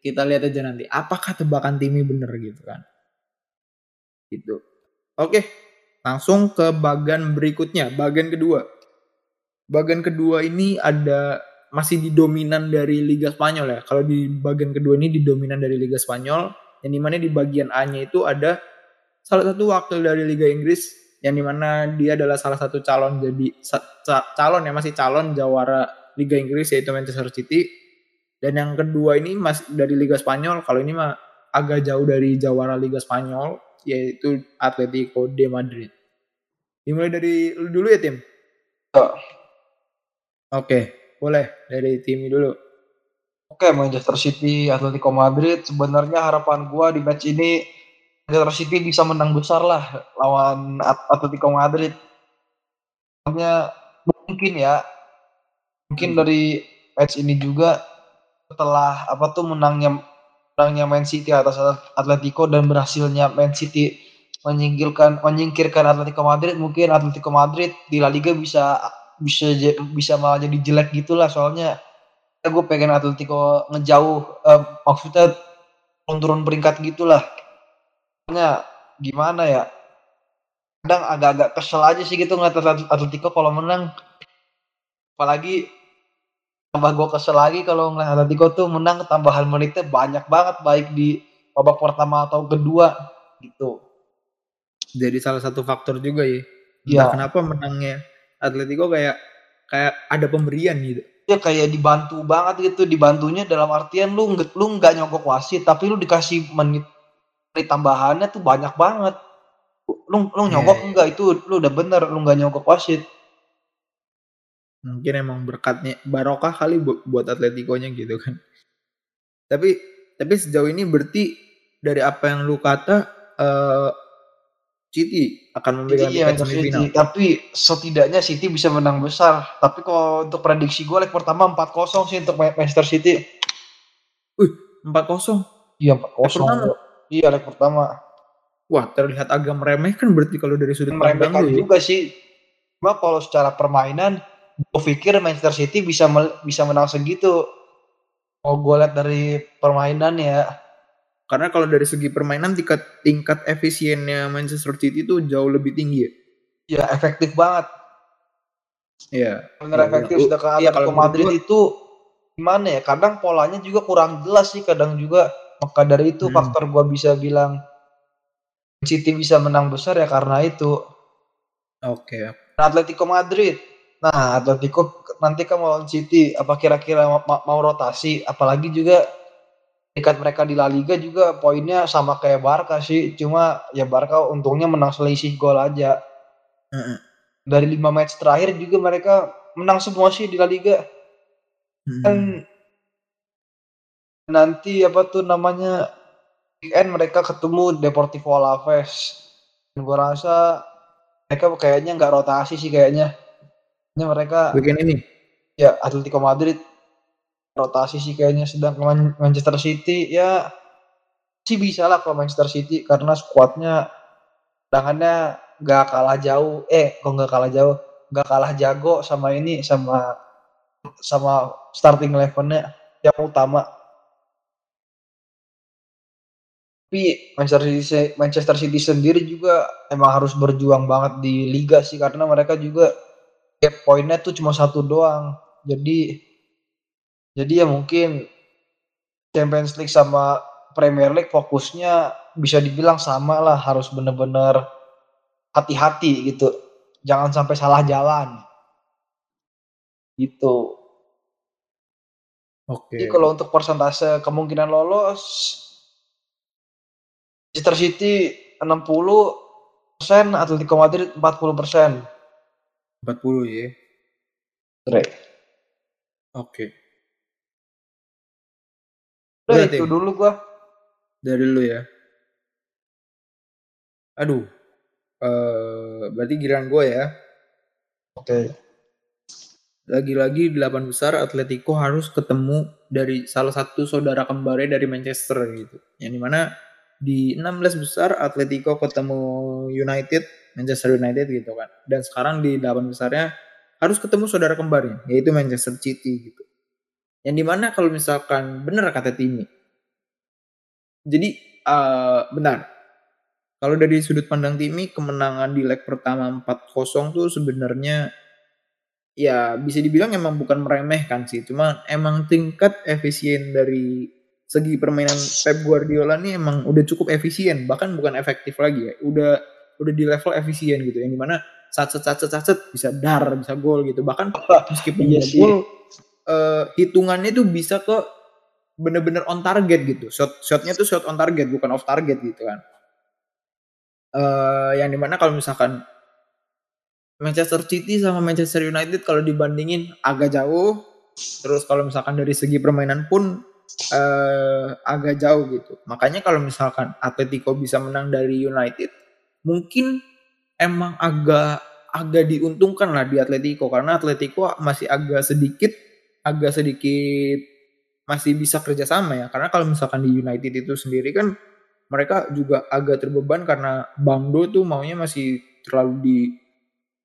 kita lihat aja nanti apakah tebakan Timi benar gitu kan. Gitu. Oke, langsung ke bagian berikutnya, bagian kedua. Bagian kedua ini ada masih didominan dari Liga Spanyol ya. Kalau di bagian kedua ini didominan dari Liga Spanyol, yang di mana di bagian A-nya itu ada salah satu wakil dari Liga Inggris yang di mana dia adalah salah satu calon jadi calon ya masih calon jawara Liga Inggris yaitu Manchester City dan yang kedua ini masih dari Liga Spanyol kalau ini mah agak jauh dari jawara Liga Spanyol yaitu Atletico de Madrid. Dimulai dari lu dulu ya tim. Oh. Oke, boleh dari tim dulu. Oke, Manchester City, Atletico Madrid. Sebenarnya harapan gua di match ini Manchester City bisa menang besar lah lawan Atletico Madrid. Soalnya mungkin ya, mungkin hmm. dari match ini juga setelah apa tuh menangnya menangnya Man City atas Atletico dan berhasilnya Man City menyingkirkan menyingkirkan Atletico Madrid, mungkin Atletico Madrid di La Liga bisa bisa bisa malah jadi jelek gitulah soalnya gue pengen Atletico ngejauh eh, maksudnya turun-turun peringkat gitulah Soalnya gimana ya, kadang agak-agak kesel aja sih gitu ngeliat Atletico kalau menang. Apalagi tambah gue kesel lagi kalau ngeliat Atletico tuh menang tambahan menitnya banyak banget baik di babak pertama atau kedua gitu. Jadi salah satu faktor juga ya. Iya. Kenapa menangnya Atletico kayak kayak ada pemberian gitu. Ya kayak dibantu banget gitu, dibantunya dalam artian lu lu nggak nyogok wasit tapi lu dikasih menit tambahannya tuh banyak banget. Lu lu nyogok yeah. enggak itu lu udah bener lu nggak nyogok wasit. Mungkin emang berkatnya barokah kali buat Atletico-nya gitu kan. Tapi tapi sejauh ini berarti dari apa yang lu kata uh, City akan memegang iya, semifinal. City. Tapi setidaknya City bisa menang besar. Tapi kalau untuk prediksi gue leg pertama 4-0 sih untuk Manchester City. Wih, 4-0. Iya, 4-0. Iya leg pertama. Wah terlihat agak meremehkan berarti kalau dari sudut pandang lu ya. juga sih. Cuma kalau secara permainan, gue pikir Manchester City bisa bisa menang segitu. Kalau gue lihat dari permainan ya. Karena kalau dari segi permainan tingkat tingkat efisiennya Manchester City itu jauh lebih tinggi ya. Ya efektif banget. Iya. Benar ya, efektif. Sedangkan ya, Atletico Madrid itu gimana ya? Kadang polanya juga kurang jelas sih. Kadang juga maka dari itu hmm. faktor gue bisa bilang City bisa menang besar ya karena itu. Oke. Atletico Madrid. Nah, Atletico nanti kan mau City. Apa kira-kira mau, mau rotasi? Apalagi juga dekat mereka di La Liga juga poinnya sama kayak Barca sih. Cuma ya Barca untungnya menang selisih gol aja. Mm -mm. Dari lima match terakhir juga mereka menang semua sih di La Liga. Hmm. Kan nanti apa tuh namanya weekend mereka ketemu Deportivo Alaves. Dan gua rasa mereka kayaknya nggak rotasi sih kayaknya. Ini mereka Weekend ini. ya Atletico Madrid rotasi sih kayaknya sedangkan Manchester City ya sih bisa lah kalau Manchester City karena skuadnya tangannya nggak kalah jauh eh kok nggak kalah jauh nggak kalah jago sama ini sama sama starting elevennya yang utama tapi Manchester City Manchester City sendiri juga emang harus berjuang banget di liga sih karena mereka juga gap poinnya tuh cuma satu doang. Jadi jadi ya mungkin Champions League sama Premier League fokusnya bisa dibilang sama lah harus bener-bener hati-hati gitu. Jangan sampai salah jalan. Gitu. Oke. jadi kalau untuk persentase kemungkinan lolos Manchester City 60 persen Atletico Madrid 40 persen 40 ya. Oke. Udah Berarti itu dulu gua dari lu ya. Aduh. Eh berarti giliran gue ya. oke Lagi-lagi di delapan besar Atletico harus ketemu dari salah satu saudara kembarnya dari Manchester gitu. Yang di mana di 16 besar Atletico ketemu United, Manchester United gitu kan. Dan sekarang di delapan besarnya harus ketemu saudara kembarnya, yaitu Manchester City gitu. Yang di mana kalau misalkan benar kata Timi, jadi eh, benar. Kalau dari sudut pandang Timi, kemenangan di leg pertama 4-0 tuh sebenarnya ya bisa dibilang emang bukan meremehkan sih, cuma emang tingkat efisien dari segi permainan Pep Guardiola nih emang udah cukup efisien, bahkan bukan efektif lagi ya. Udah udah di level efisien gitu, yang di mana sacet sacet sacet bisa dar, bisa gol gitu. Bahkan meskipun Iya gol, eh, hitungannya tuh bisa ke bener-bener on target gitu. Shot shotnya tuh shot on target, bukan off target gitu kan. Eh, yang di mana kalau misalkan Manchester City sama Manchester United kalau dibandingin agak jauh. Terus kalau misalkan dari segi permainan pun eh, agak jauh gitu. Makanya kalau misalkan Atletico bisa menang dari United, mungkin emang agak agak diuntungkan lah di Atletico. Karena Atletico masih agak sedikit agak sedikit masih bisa kerjasama ya. Karena kalau misalkan di United itu sendiri kan mereka juga agak terbeban karena Bangdo tuh maunya masih terlalu di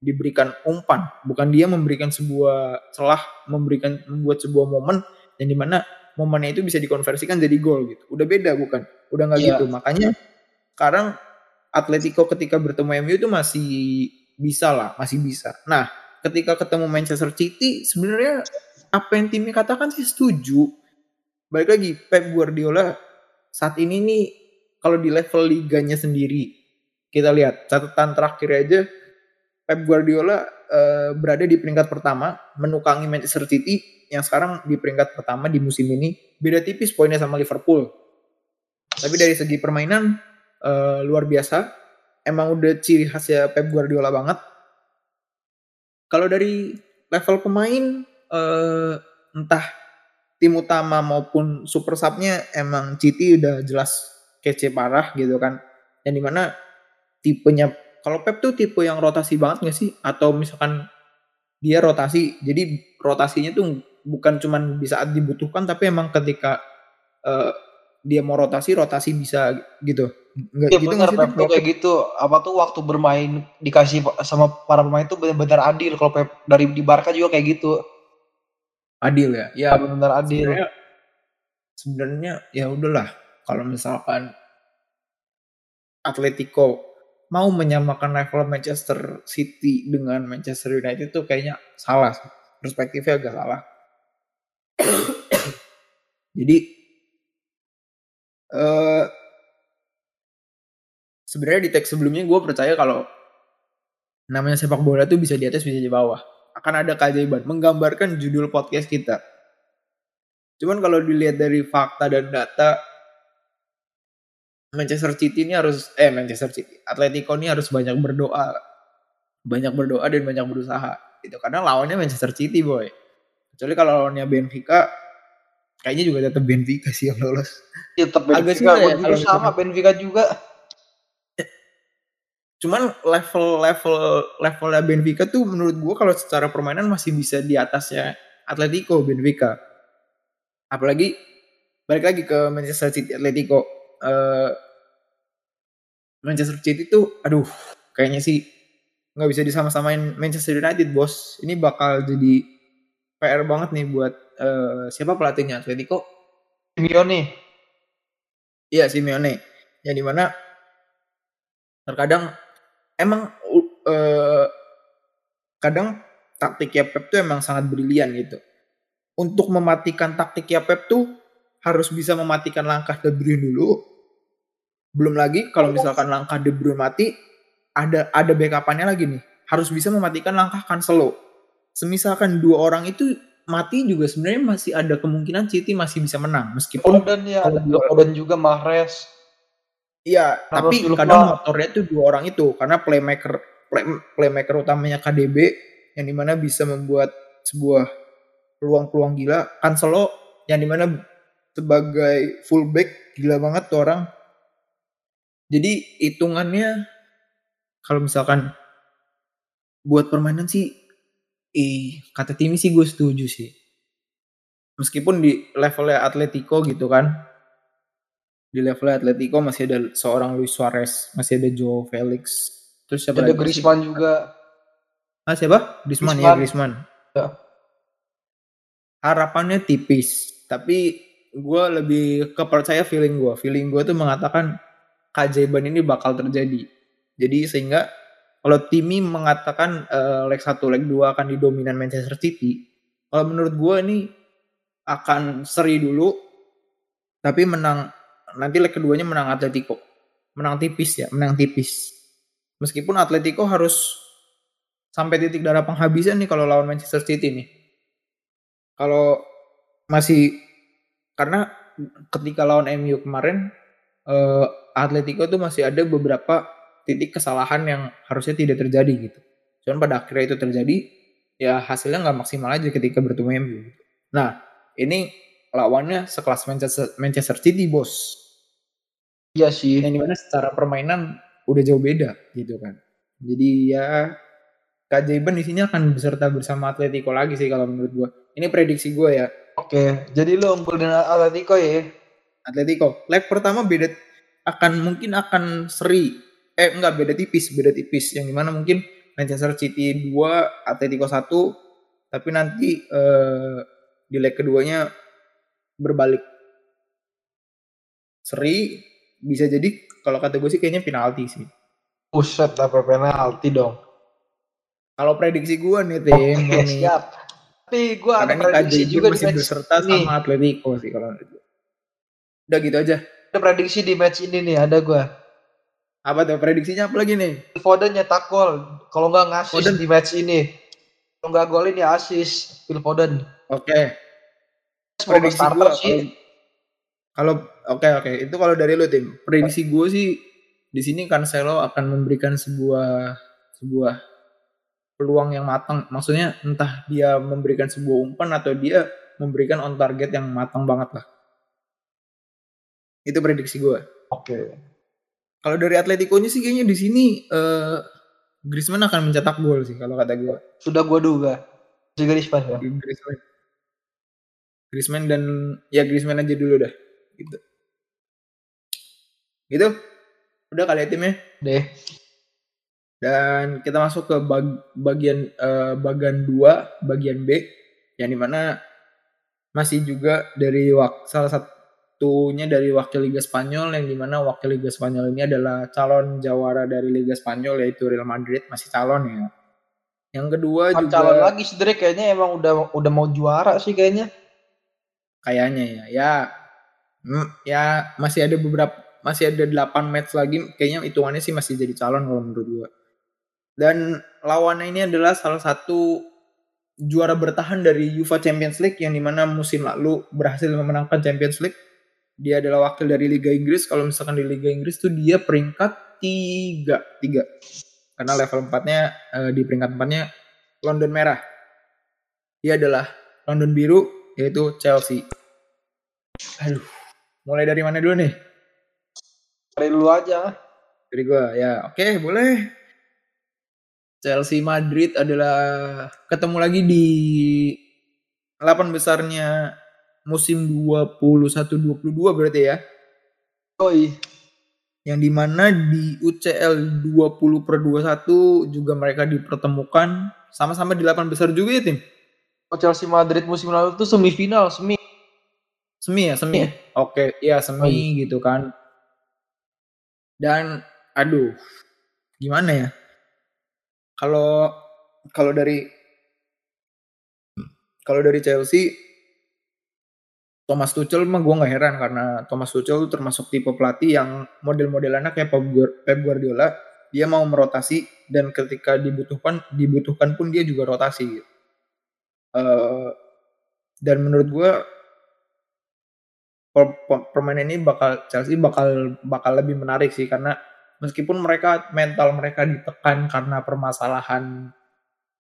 diberikan umpan. Bukan dia memberikan sebuah celah memberikan membuat sebuah momen yang di mana momennya itu bisa dikonversikan jadi gol gitu. Udah beda bukan? Udah nggak Iya. gitu. Makanya sekarang Atletico ketika bertemu MU itu masih bisa lah masih bisa. Nah ketika ketemu Manchester City sebenarnya apa yang timnya katakan sih setuju. Balik lagi Pep Guardiola saat ini nih kalau di level liganya sendiri kita lihat catatan terakhir aja Pep Guardiola eh, berada di peringkat pertama menukangi Manchester City yang sekarang di peringkat pertama di musim ini. Beda tipis poinnya sama Liverpool. Tapi dari segi permainan eh, luar biasa. Emang udah ciri khasnya Pep Guardiola banget. Kalau dari level pemain eh, entah tim utama maupun super subnya emang City udah jelas kece parah gitu kan. Yang di mana tipenya kalau Pep tuh tipe yang rotasi banget gak sih atau misalkan dia rotasi jadi rotasinya tuh bukan cuman di saat dibutuhkan tapi emang ketika eh, dia mau rotasi rotasi bisa gitu nggak Iya gitu sih Pep tuh kayak gitu. Apa tuh waktu bermain dikasih sama para pemain tuh benar-benar adil. Kalau Pep dari di Barca juga kayak gitu. adil ya ya Benar-benar adil. sebenarnya ya udahlah kalau misalkan Atletico mau menyamakan level Manchester City dengan Manchester United itu kayaknya salah perspektifnya agak salah jadi eh sebenarnya di teks sebelumnya gue percaya kalau namanya sepak bola tuh bisa di atas bisa di bawah. Akan ada keajaiban menggambarkan judul podcast kita. Cuman kalau dilihat dari fakta dan data Manchester City ini harus eh Manchester City, Atletico ini harus banyak berdoa. Banyak berdoa dan banyak berusaha. Itu karena lawannya Manchester City, boy. Kecuali kalau lawannya Benfica kayaknya juga tetap Benfica sih yang lolos. Ya, tetap Agak Benfica, susah ya gua kalau juga sama misalnya- Benfica juga. Cuman level level levelnya Benfica tuh menurut gua kalau secara permainan masih bisa di atasnya Atletico Benfica. Apalagi balik lagi ke Manchester City Atletico. Eh, Manchester City tuh aduh kayaknya sih nggak bisa disama-samain Manchester United bos. Ini bakal jadi PR banget nih buat eh, siapa pelatihnya Atletico? Simeone. Iya Simeone. Yang di mana terkadang emang u- eh, kadang taktiknya Pep tuh emang sangat brilian gitu. Untuk mematikan taktiknya Pep tuh harus bisa mematikan langkah De Bruyne dulu. Belum lagi kalau misalkan langkah De Bruyne mati, ada ada backupannya lagi nih. Harus bisa mematikan langkah Cancelo. Semisalkan dua orang itu mati juga sebenarnya masih ada kemungkinan City masih bisa menang meskipun Foden ya, ada Foden juga Mahrez. Iya, tapi kadang motornya tuh dua orang itu karena playmaker play, playmaker utamanya KDB yang di mana bisa membuat sebuah peluang-peluang gila. Cancelo yang di mana sebagai fullback gila banget tuh orang. Jadi hitungannya kalau misalkan buat permainan sih, eh kata Timi sih gue setuju sih. Meskipun di levelnya Atletico gitu kan, di level Atletico masih ada seorang Luis Suarez, masih ada Joe Felix, terus siapa Ada? Griezmann juga. Ah siapa? Griezmann, ya Griezmann. Griezmann. Ya. Harapannya tipis, tapi gue lebih kepercaya feeling gue. Feeling gue tuh mengatakan keajaiban ini bakal terjadi. Jadi sehingga kalau Timi mengatakan eh, leg 1, leg 2 akan didominan Manchester City, kalau menurut gue ini akan seri dulu, tapi menang nanti leg keduanya menang Atletico. Menang tipis ya, menang tipis. Meskipun Atletico harus sampai titik darah penghabisan nih kalau lawan Manchester City nih. Kalau masih karena ketika lawan MU kemarin eh, Atletico tuh masih ada beberapa titik kesalahan yang harusnya tidak terjadi gitu. Cuman pada akhirnya itu terjadi, ya hasilnya nggak maksimal aja ketika bertemu MU. gitu. Nah, ini lawannya sekelas Manchester, Manchester City bos. Iya sih. Yang di mana secara permainan udah jauh beda gitu kan. Jadi ya keajaiban di sini akan beserta bersama Atletico lagi sih kalau menurut gua. Ini prediksi gua ya. Oke, jadi lu unggul dengan Atletico ya. Atletico. Leg pertama beda akan mungkin akan seri. Eh enggak beda tipis, beda tipis yang di mana mungkin Manchester City 2, Atletico 1 tapi nanti eh, di leg keduanya berbalik. Seri bisa jadi kalau kata gue sih kayaknya penalti sih. Buset, apa penalti dong. Kalau prediksi gue nih tim ini siap. Tapi karena ada prediksi juga di masih match beserta sama Atletico sih kalau gue. Udah gitu aja. Ada prediksi di match ini nih, ada gua. Apa tuh prediksinya apa lagi nih? Foden nyetak gol. Kalau nggak ngasih Foden. di match ini. Kalau nggak golin ya asis. Phil Foden. Oke. Semoga prediksi sih. kalau oke oke itu kalau dari lu tim prediksi gue sih di sini Cancelo akan memberikan sebuah sebuah peluang yang matang maksudnya entah dia memberikan sebuah umpan atau dia memberikan on target yang matang banget lah itu prediksi gue Oke. kalau dari Atletico nya sih kayaknya di sini eh, Griezmann akan mencetak gol sih kalau kata gue Sudah gua duga. Juga Griezmann ya. Griezmann Griezmann dan ya Griezmann aja dulu dah gitu gitu udah kali ya timnya Deh. dan kita masuk ke bag- bagian eh, bagian 2 bagian B yang di mana masih juga dari wak salah satunya dari wakil Liga Spanyol yang di mana wakil Liga Spanyol ini adalah calon jawara dari Liga Spanyol yaitu Real Madrid masih calon ya. Yang kedua Bukan juga calon lagi sebenarnya kayaknya emang udah udah mau juara sih kayaknya. kayaknya ya. Ya mm, ya masih ada beberapa masih ada 8 match lagi. Kayaknya hitungannya sih masih jadi calon kalau menurut gua. Dan lawannya ini adalah salah satu juara bertahan dari UEFA Champions League yang di mana musim lalu berhasil memenangkan Champions League. Dia adalah wakil dari Liga Inggris. Kalau misalkan di Liga Inggris tuh dia peringkat tiga, tiga. Karena level empatnya uh, di peringkat empatnya London merah. Dia adalah London biru yaitu Chelsea. Aduh, mulai dari mana dulu nih? Dari lu aja. Dari gua ya, oke boleh. Chelsea Madrid adalah ketemu lagi di 8 besarnya musim 21-22 berarti ya. Oi. Yang di mana di UCL 20 per 21 juga mereka dipertemukan sama-sama di 8 besar juga ya tim? Oh Chelsea Madrid musim lalu tuh semifinal, semi. Semi ya, semi. Ya? Oke, iya semi oh. gitu kan. Dan aduh, gimana ya? Kalau kalau dari kalau dari Chelsea Thomas Tuchel mah gue nggak heran karena Thomas Tuchel termasuk tipe pelatih yang model-modelannya kayak Pep Guardiola dia mau merotasi dan ketika dibutuhkan dibutuhkan pun dia juga rotasi uh, dan menurut gue permainan ini bakal Chelsea bakal bakal lebih menarik sih karena meskipun mereka mental mereka ditekan karena permasalahan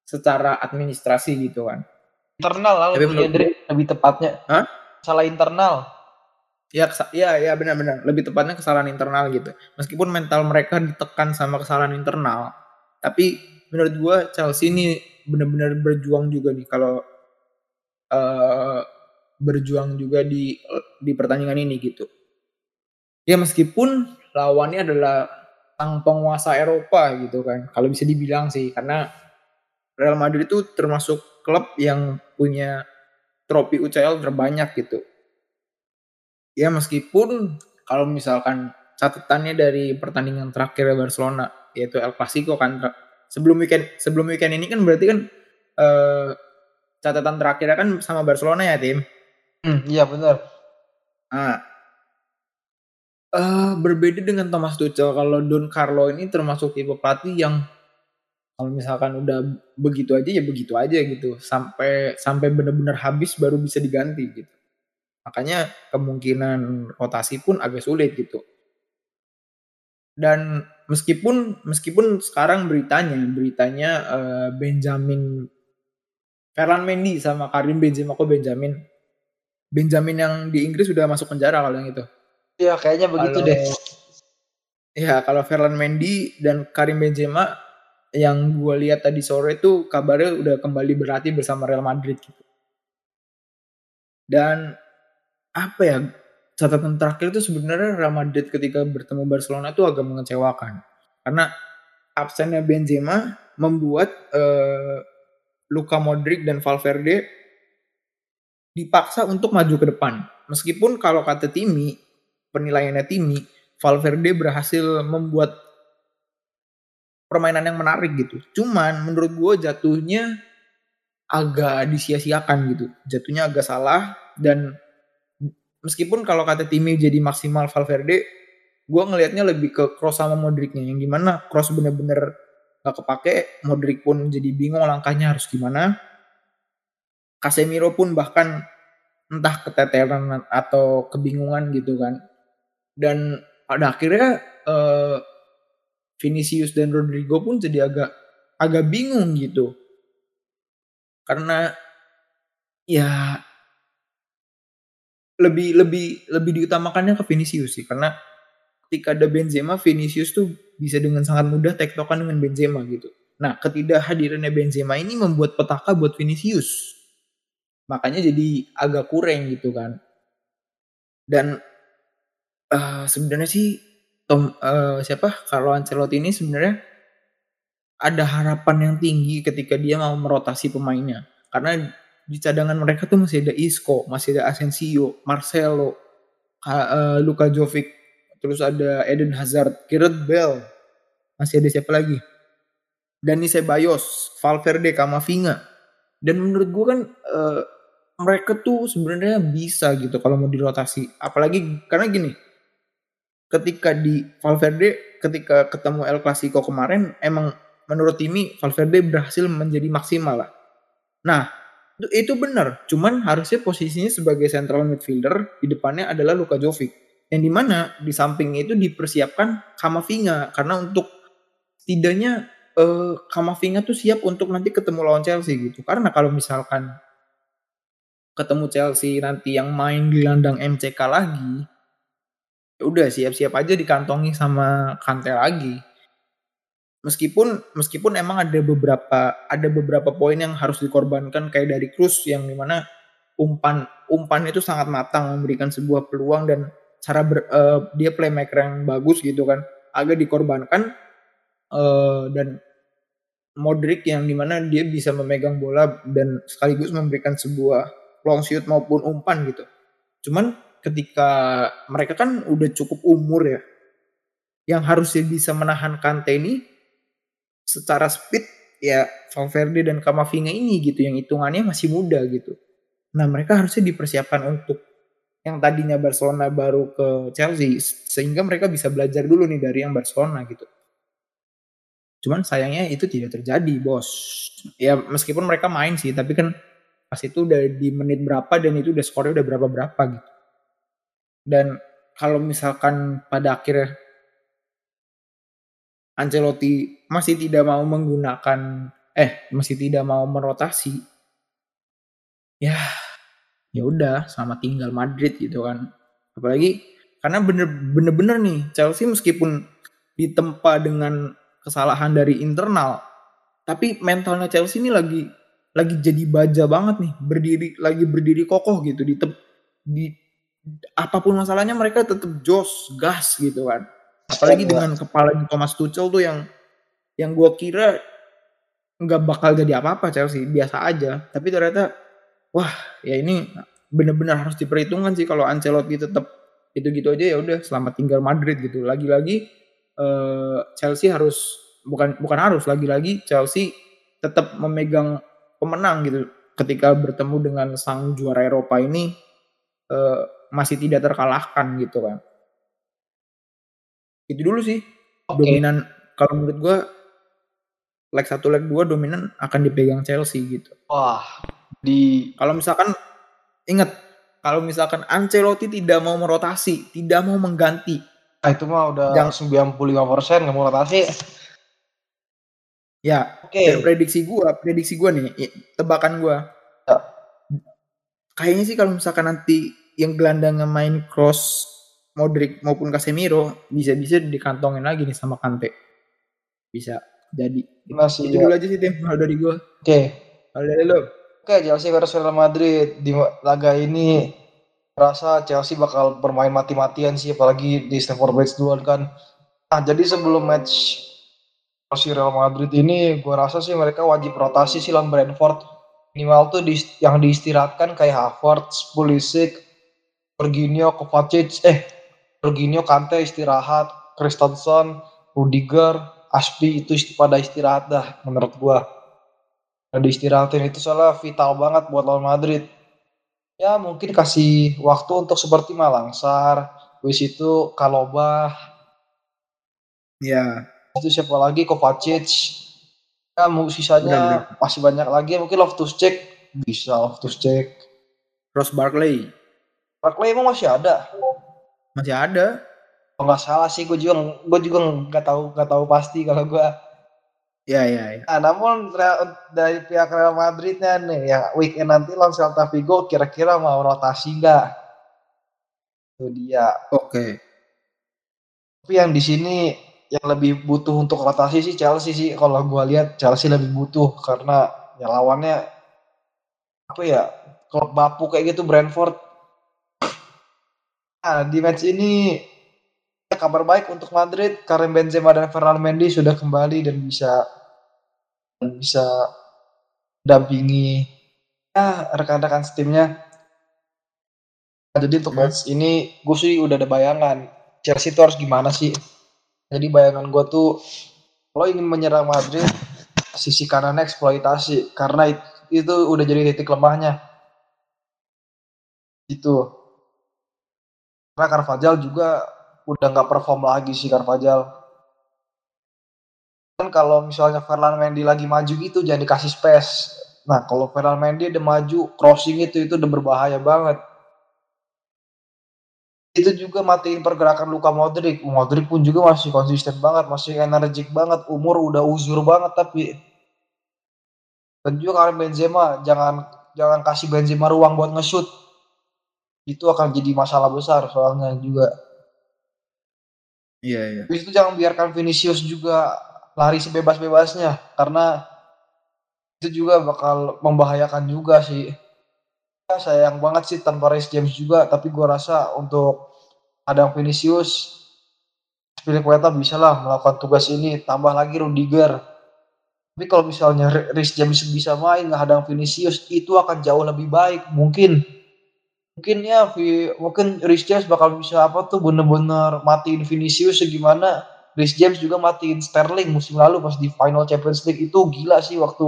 secara administrasi gitu kan. Internal lah lebih, lebih tepatnya. Hah? Salah internal. Ya, ya, ya benar-benar. Lebih tepatnya kesalahan internal gitu. Meskipun mental mereka ditekan sama kesalahan internal, tapi menurut gua Chelsea ini benar-benar berjuang juga nih kalau uh, berjuang juga di di pertandingan ini gitu. Ya meskipun lawannya adalah sang penguasa Eropa gitu kan. Kalau bisa dibilang sih karena Real Madrid itu termasuk klub yang punya trofi UCL terbanyak gitu. Ya meskipun kalau misalkan catatannya dari pertandingan terakhir Barcelona yaitu El Clasico kan sebelum weekend sebelum weekend ini kan berarti kan eh, catatan terakhirnya kan sama Barcelona ya tim. Hmm, iya benar. Nah, Uh, berbeda dengan Thomas Tuchel, kalau Don Carlo ini termasuk tipe pelatih yang kalau misalkan udah begitu aja ya begitu aja gitu, sampai sampai benar-benar habis baru bisa diganti gitu. Makanya kemungkinan rotasi pun agak sulit gitu. Dan meskipun meskipun sekarang beritanya beritanya uh, Benjamin Ferland Mendy sama Karim Benzema kok Benjamin Benjamin yang di Inggris sudah masuk penjara kalau yang itu. Iya, kayaknya begitu kalau, deh. Iya, kalau Ferland Mendy dan Karim Benzema yang gue lihat tadi sore itu kabarnya udah kembali berlatih bersama Real Madrid gitu. Dan apa ya catatan terakhir itu sebenarnya Real Madrid ketika bertemu Barcelona itu agak mengecewakan karena absennya Benzema membuat uh, Luka Modric dan Valverde dipaksa untuk maju ke depan. Meskipun kalau kata Timi penilaiannya Timi, Valverde berhasil membuat permainan yang menarik gitu. Cuman menurut gue jatuhnya agak disia-siakan gitu. Jatuhnya agak salah dan meskipun kalau kata Timi jadi maksimal Valverde, gue ngelihatnya lebih ke cross sama Modricnya yang gimana cross bener-bener gak kepake, Modric pun jadi bingung langkahnya harus gimana. Casemiro pun bahkan entah keteteran atau kebingungan gitu kan dan pada akhirnya Vinicius dan Rodrigo pun jadi agak agak bingung gitu. Karena ya lebih lebih lebih diutamakannya ke Vinicius sih. Karena ketika ada Benzema Vinicius tuh bisa dengan sangat mudah tektokan dengan Benzema gitu. Nah ketidakhadirannya Benzema ini membuat petaka buat Vinicius. Makanya jadi agak kurang gitu kan. Dan uh, sebenarnya sih Tom uh, siapa Carlo Ancelotti ini sebenarnya ada harapan yang tinggi ketika dia mau merotasi pemainnya karena di cadangan mereka tuh masih ada Isco, masih ada Asensio, Marcelo, uh, Luka Jovic, terus ada Eden Hazard, Gareth Bale, masih ada siapa lagi? Dani Ceballos, Valverde, Camavinga. Dan menurut gue kan uh, mereka tuh sebenarnya bisa gitu kalau mau dirotasi. Apalagi karena gini, ketika di Valverde ketika ketemu El Clasico kemarin emang menurut Timi Valverde berhasil menjadi maksimal lah. Nah, itu, benar. Cuman harusnya posisinya sebagai central midfielder di depannya adalah Luka Jovic. Yang di mana di samping itu dipersiapkan Kamavinga karena untuk setidaknya eh, Kamavinga tuh siap untuk nanti ketemu lawan Chelsea gitu. Karena kalau misalkan ketemu Chelsea nanti yang main di landang MCK lagi, udah siap-siap aja dikantongi sama Kante lagi. Meskipun meskipun emang ada beberapa ada beberapa poin yang harus dikorbankan kayak dari Cruz yang di mana umpan umpan itu sangat matang memberikan sebuah peluang dan cara ber, uh, dia playmaker yang bagus gitu kan agak dikorbankan uh, dan Modric yang di mana dia bisa memegang bola dan sekaligus memberikan sebuah long shoot maupun umpan gitu. Cuman ketika mereka kan udah cukup umur ya, yang harusnya bisa menahan Kante ini secara speed ya Valverde dan Camavinga ini gitu yang hitungannya masih muda gitu. Nah mereka harusnya dipersiapkan untuk yang tadinya Barcelona baru ke Chelsea sehingga mereka bisa belajar dulu nih dari yang Barcelona gitu. Cuman sayangnya itu tidak terjadi bos. Ya meskipun mereka main sih tapi kan pas itu udah di menit berapa dan itu udah skornya udah berapa berapa gitu dan kalau misalkan pada akhirnya Ancelotti masih tidak mau menggunakan eh masih tidak mau merotasi ya ya udah sama tinggal Madrid gitu kan. Apalagi karena bener-bener nih Chelsea meskipun ditempa dengan kesalahan dari internal tapi mentalnya Chelsea ini lagi lagi jadi baja banget nih berdiri lagi berdiri kokoh gitu di di apa pun masalahnya mereka tetap jos gas gitu kan. Apalagi dengan kepala Thomas Tuchel tuh yang yang gue kira nggak bakal jadi apa-apa Chelsea. Biasa aja. Tapi ternyata wah ya ini benar-benar harus diperhitungkan sih kalau Ancelotti tetap gitu-gitu aja ya udah selamat tinggal Madrid gitu. Lagi-lagi uh, Chelsea harus bukan bukan harus lagi-lagi Chelsea tetap memegang pemenang gitu. Ketika bertemu dengan sang juara Eropa ini uh, masih tidak terkalahkan gitu kan. Itu dulu sih okay. dominan kalau menurut gue leg satu leg dua dominan akan dipegang Chelsea gitu. Wah, di kalau misalkan ingat kalau misalkan Ancelotti tidak mau merotasi, tidak mau mengganti. Nah, itu mah udah Jangan, 95% nggak mau rotasi. Ya, oke. Okay. prediksi gua, prediksi gua nih, tebakan gua. Ya. Kayaknya sih kalau misalkan nanti yang gelandang main cross Modric maupun Casemiro bisa-bisa dikantongin lagi nih sama Kante. Bisa jadi. Masih itu ya. dulu aja sih tim kalau dari gua. Oke. Okay. Kalau dari lo. Oke, okay, Chelsea versus Real Madrid di laga ini rasa Chelsea bakal bermain mati-matian sih apalagi di Stamford Bridge duluan kan. Nah, jadi sebelum match si Real Madrid ini gue rasa sih mereka wajib rotasi sih lawan Brentford minimal tuh di, yang diistirahatkan kayak Havertz, Pulisic, Jorginho, Kovacic, eh Jorginho, Kante istirahat, Kristensen, Rudiger, Aspi itu pada istirahat dah menurut gue. Nah, diistirahatin itu salah vital banget buat lawan Madrid. Ya mungkin kasih waktu untuk seperti Malangsar, wis itu Kalobah. Ya, itu siapa lagi? Kovacic. Ya mau sisanya Benar, masih banyak lagi. Mungkin Loftus Check bisa Loftus Check Ross Barkley Barkley emang masih ada masih ada oh, nggak salah sih gue juga gue juga nggak tahu nggak tahu pasti kalau gue Ya, ya, ya. Nah, namun dari pihak Real Madridnya nih, ya weekend nanti lawan Celta Vigo kira-kira mau rotasi nggak? Itu dia. Oke. Okay. Tapi yang di sini yang lebih butuh untuk rotasi sih Chelsea sih kalau gue lihat Chelsea lebih butuh karena ya lawannya apa ya klub bapu kayak gitu Brentford. Nah di match ini kabar baik untuk Madrid. Karim Benzema dan Fernando Mendy sudah kembali dan bisa dan bisa dampingi ya rekan-rekan timnya. Nah, jadi untuk hmm. match ini gue sih udah ada bayangan. Chelsea itu harus gimana sih? Jadi bayangan gue tuh kalau ingin menyerang Madrid sisi kanan eksploitasi. Karena itu udah jadi titik lemahnya. Itu karena Carvajal juga udah nggak perform lagi sih Carvajal kan kalau misalnya Ferland Mendy lagi maju gitu jangan dikasih space. Nah, kalau Ferland Mendy udah maju crossing itu itu udah berbahaya banget. Itu juga matiin pergerakan Luka Modric. Modric pun juga masih konsisten banget, masih energik banget, umur udah uzur banget tapi dan juga Karim Benzema jangan jangan kasih Benzema ruang buat nge-shoot. Itu akan jadi masalah besar soalnya juga. Iya, iya. Habis itu jangan biarkan Vinicius juga lari sebebas-bebasnya karena itu juga bakal membahayakan juga sih. Ya, sayang banget sih tanpa Reece James juga, tapi gua rasa untuk ada Vinicius Spilicueta bisa lah melakukan tugas ini, tambah lagi Rudiger. Tapi kalau misalnya Reece James bisa main nggak Vinicius, itu akan jauh lebih baik. Mungkin mungkin ya mungkin Reece James bakal bisa apa tuh bener-bener matiin Vinicius segimana Rhys James juga matiin Sterling musim lalu pas di final Champions League itu gila sih waktu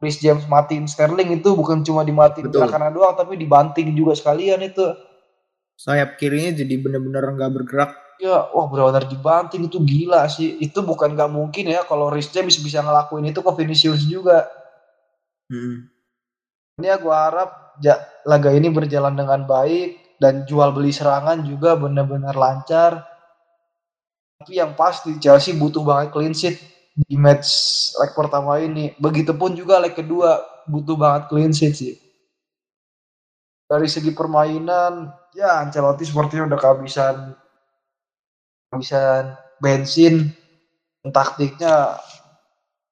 Rhys James matiin Sterling itu bukan cuma dimatiin karena doang tapi dibanting juga sekalian itu. Sayap kirinya jadi bener-bener nggak bergerak. Ya, wah benar-benar dibanting itu gila sih. Itu bukan nggak mungkin ya kalau Rhys James bisa ngelakuin itu ke Vinicius juga. Hmm. Ini ya gue harap ja, laga ini berjalan dengan baik dan jual beli serangan juga benar-benar lancar tapi yang pasti Chelsea butuh banget clean sheet di match leg pertama ini. Begitupun juga leg kedua butuh banget clean sheet sih. Dari segi permainan, ya Ancelotti sepertinya udah kehabisan kehabisan bensin, taktiknya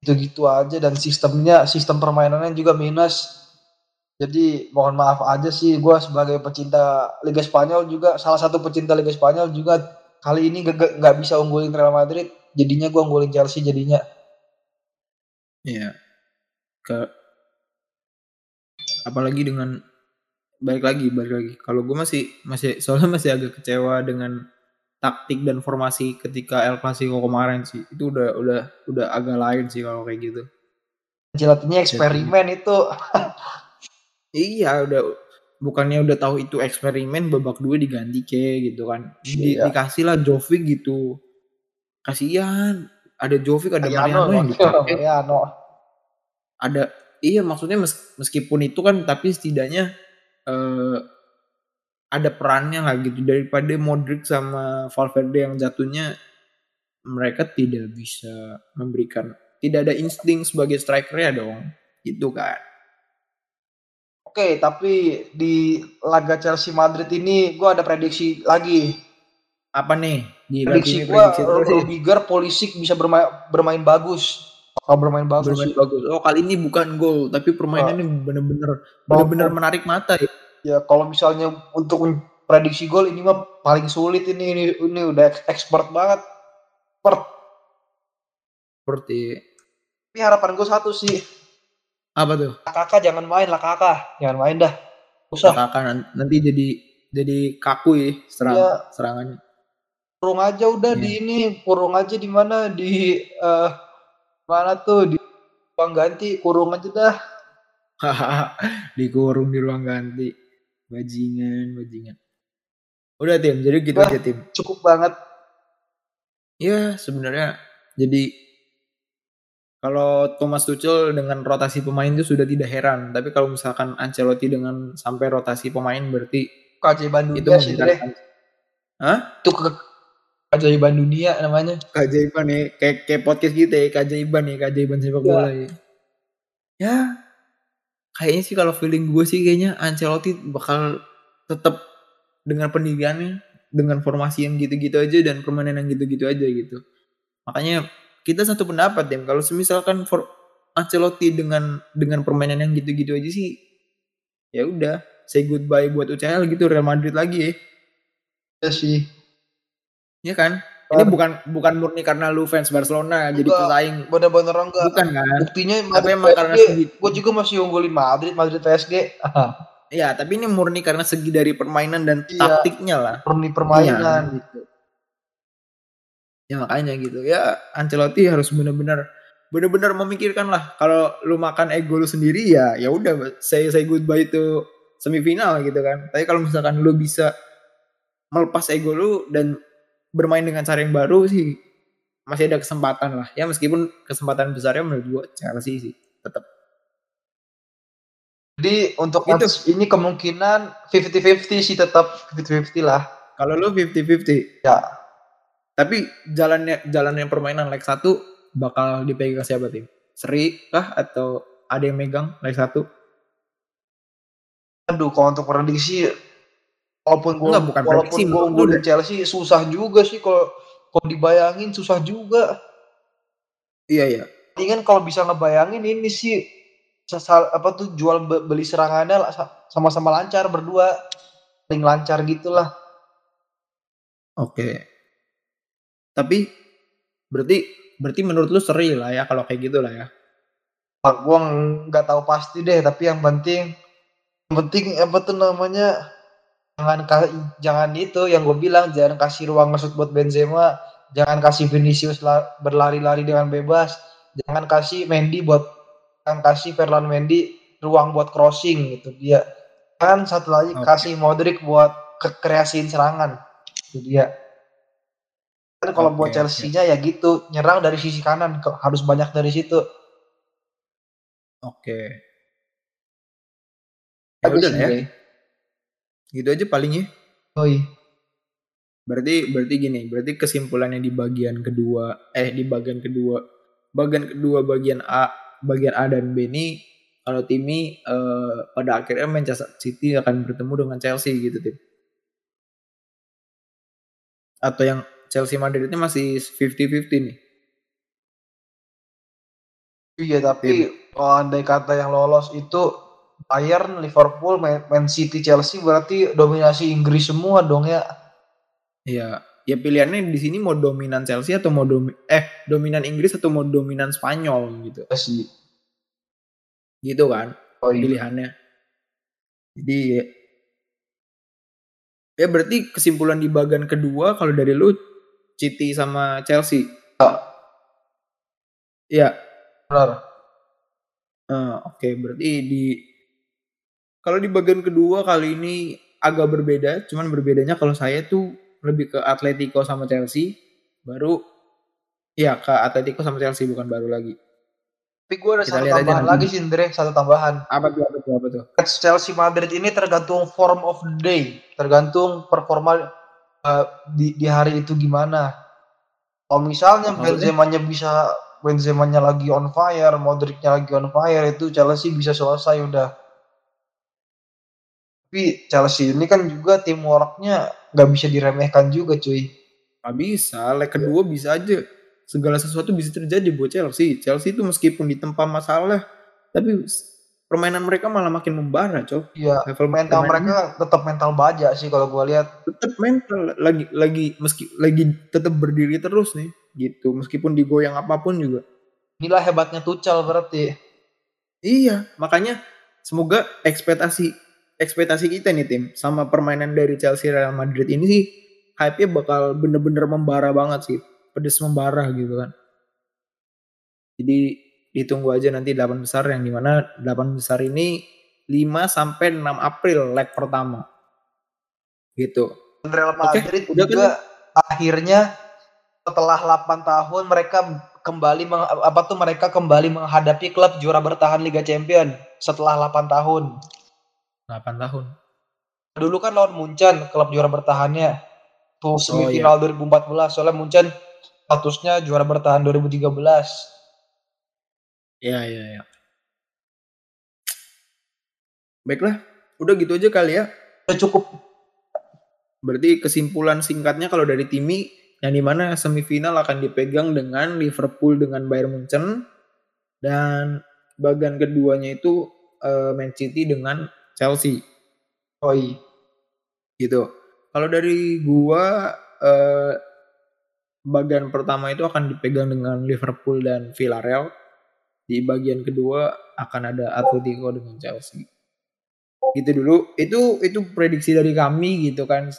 gitu-gitu aja dan sistemnya sistem permainannya juga minus. Jadi mohon maaf aja sih gue sebagai pecinta Liga Spanyol juga salah satu pecinta Liga Spanyol juga kali ini gak, gak bisa unggulin Real Madrid. Jadinya gue unggulin Chelsea jadinya. Iya. Ke apalagi dengan balik lagi balik lagi. Kalau gue masih masih soalnya masih agak kecewa dengan taktik dan formasi ketika El Clasico kemarin sih. Itu udah udah udah agak lain sih kalau kayak gitu. Jelatnya eksperimen Jadi, itu iya udah bukannya udah tahu itu eksperimen babak dua diganti ke gitu kan. Di, iya. dikasih lah Jovic gitu. Kasihan ada Jovic ada Mariano, Mariano yang dipakai. Mariano. ada iya maksudnya mes, meskipun itu kan tapi setidaknya eh, ada perannya lah gitu. Daripada Modric sama Valverde yang jatuhnya mereka tidak bisa memberikan tidak ada insting sebagai striker ya dong. Itu kan Oke, tapi di laga Chelsea Madrid ini gue ada prediksi lagi. Apa nih? Di prediksi gue Rudiger Polisi bisa bermain bermain bagus. Oh, bermain bagus. Bermain bagus. Oh, kali ini bukan gol, tapi permainannya oh. bener-bener bener-bener menarik mata ya. Ya, kalau misalnya untuk prediksi gol ini mah paling sulit ini ini, ini udah expert banget. Expert. Seperti Tapi harapan gue satu sih apa tuh? Kakak jangan main lah kakak, jangan main dah. Usah. Kakak nanti jadi jadi kaku ya serang ya. serangannya. Kurung aja udah ya. di ini, kurung aja di mana di uh, mana tuh di ruang ganti, kurung aja dah. Dikurung di ruang ganti. Bajingan, bajingan. Udah tim, jadi gitu aja tim. Cukup banget. Ya sebenarnya jadi kalau Thomas Tuchel dengan rotasi pemain itu sudah tidak heran, tapi kalau misalkan Ancelotti dengan sampai rotasi pemain berarti keajaiban dunia itu sih deh. Hah? Itu ke keajaiban dunia namanya. Keajaiban nih, kayak kayak podcast gitu ya, keajaiban nih, keajaiban sepak bola ya. Ya, kayaknya sih kalau feeling gue sih kayaknya Ancelotti bakal tetap dengan pendiriannya, dengan formasi yang gitu-gitu aja dan permainan yang gitu-gitu aja gitu. Makanya kita satu pendapat ya kalau semisalkan for Ancelotti dengan dengan permainan yang gitu-gitu aja sih ya udah say goodbye buat UCL gitu Real Madrid lagi ya. Ya sih. Ya kan? Ini bukan bukan murni karena lu fans Barcelona enggak, jadi pesaing. Bener-bener enggak. Bukan kan? Buktinya tapi emang karena segi gue juga masih unggulin Madrid, Madrid PSG. Iya, tapi ini murni karena segi dari permainan dan iya, taktiknya lah. Murni permainan. Iya, gitu ya makanya gitu ya Ancelotti harus benar-benar benar-benar memikirkan lah kalau lu makan ego lu sendiri ya ya udah saya saya goodbye itu semifinal gitu kan tapi kalau misalkan lu bisa melepas ego lu dan bermain dengan cara yang baru sih masih ada kesempatan lah. Ya meskipun kesempatan besarnya menurut gue Chelsea sih tetap. Jadi untuk Itu. ini kemungkinan 50-50 sih tetap 50-50 lah. Kalau lu 50-50. Ya. Tapi jalannya jalannya permainan leg 1 bakal dipegang siapa tim? Seri kah atau ada yang megang leg 1? Aduh, kalau untuk prediksi walaupun gue Enggak, bukan walaupun gue unggulin. Chelsea susah juga sih kalau kalau dibayangin susah juga. Iya iya. Ingin kalau bisa ngebayangin ini sih sesal apa tuh jual be- beli serangannya sama-sama lancar berdua. Paling lancar gitulah. Oke. Tapi berarti berarti menurut lu seri lah ya kalau kayak gitu lah ya. Pak gua nggak tahu pasti deh, tapi yang penting yang penting apa tuh namanya jangan jangan itu yang gue bilang jangan kasih ruang masuk buat Benzema, jangan kasih Vinicius la- berlari-lari dengan bebas, jangan kasih Mendy buat jangan kasih Ferland Mendy ruang buat crossing gitu dia. Kan satu lagi Oke. kasih Modric buat ke kreasiin serangan. Itu dia. Kan kalau buat Oke, Chelsea-nya ya gitu, nyerang dari sisi kanan harus banyak dari situ. Oke. Ya udah lah ya. Bray. Gitu aja paling ya. Yoi. Berarti berarti gini, berarti kesimpulannya di bagian kedua eh di bagian kedua bagian kedua bagian A bagian A dan B ini kalau Timi eh, pada akhirnya Manchester City akan bertemu dengan Chelsea gitu tim. Atau yang Chelsea Madrid ini masih 50-50 nih. Iya tapi kalau andai kata yang lolos itu Bayern, Liverpool, Man City, Chelsea berarti dominasi Inggris semua dong ya. Iya, ya pilihannya di sini mau dominan Chelsea atau mau domi eh dominan Inggris atau mau dominan Spanyol gitu. Ya sih. Gitu kan Oh, iya. pilihannya. Jadi ya, ya berarti kesimpulan di bagian kedua kalau dari lu City sama Chelsea. Iya. Benar. Eh, Oke, berarti di kalau di bagian kedua kali ini agak berbeda, cuman berbedanya kalau saya tuh lebih ke Atletico sama Chelsea, baru ya ke Atletico sama Chelsea bukan baru lagi. Tapi gue ada Kita satu tambahan lagi sih Indre, satu tambahan. Apa tuh apa tuh apa tuh? Chelsea Madrid ini tergantung form of the day, tergantung performa eh, di, di hari itu gimana. Kalau misalnya? Benzema-nya bisa Benzema-nya lagi on fire, Modric-nya lagi on fire itu Chelsea bisa selesai udah. Tapi Chelsea ini kan juga teamwork-nya nggak bisa diremehkan juga cuy. Gak bisa, leg kedua bisa aja. Segala sesuatu bisa terjadi buat Chelsea. Chelsea itu meskipun ditempa masalah, tapi permainan mereka malah makin membara, cok. Iya, Level mental mereka tetap mental baja sih kalau gue lihat. tetap mental lagi lagi meski lagi tetap berdiri terus nih gitu meskipun digoyang apa pun juga Inilah hebatnya Tuchel berarti. iya makanya semoga ekspektasi ekspektasi kita nih tim sama permainan dari Chelsea Real Madrid ini sih hype-nya bakal bener-bener membara banget sih pedes membara gitu kan jadi ditunggu aja nanti 8 besar yang di mana 8 besar ini 5 sampai 6 April leg pertama gitu Real Madrid udah kan? juga akhirnya setelah 8 tahun mereka kembali meng- apa tuh mereka kembali menghadapi klub juara bertahan Liga Champion setelah 8 tahun. 8 tahun Dulu kan lawan Munchen klub juara bertahannya tuh Oh, iya. semifinal 2014 soalnya Munchen statusnya juara bertahan 2013. Iya, iya, iya. Baiklah, udah gitu aja kali ya. Udah cukup Berarti kesimpulan singkatnya kalau dari Timi, yang di mana semifinal akan dipegang dengan Liverpool dengan Bayern Munchen, dan bagian keduanya itu eh, Man City dengan Chelsea, Oi. gitu. Kalau dari gua, eh, bagian pertama itu akan dipegang dengan Liverpool dan Villarreal. Di bagian kedua akan ada Atletico dengan Chelsea. Gitu dulu. Itu itu prediksi dari kami gitu kan.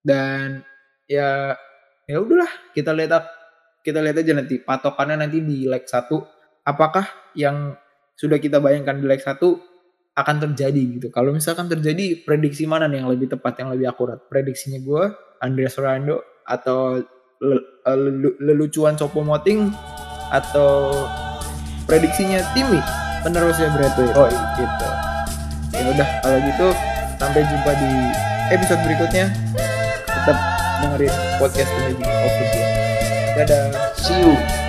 Dan ya ya udahlah kita lihat kita lihat aja nanti patokannya nanti di leg 1 apakah yang sudah kita bayangkan di leg 1 akan terjadi gitu. Kalau misalkan terjadi prediksi mana nih yang lebih tepat yang lebih akurat? Prediksinya gue Andreas Ronaldo atau le- lelu- lelucuan Sopo Moting atau prediksinya Timi penerusnya Bradway oh gitu. Ya udah kalau gitu sampai jumpa di episode berikutnya. Tetap dengerin podcast The Magic of Football dadah. See you.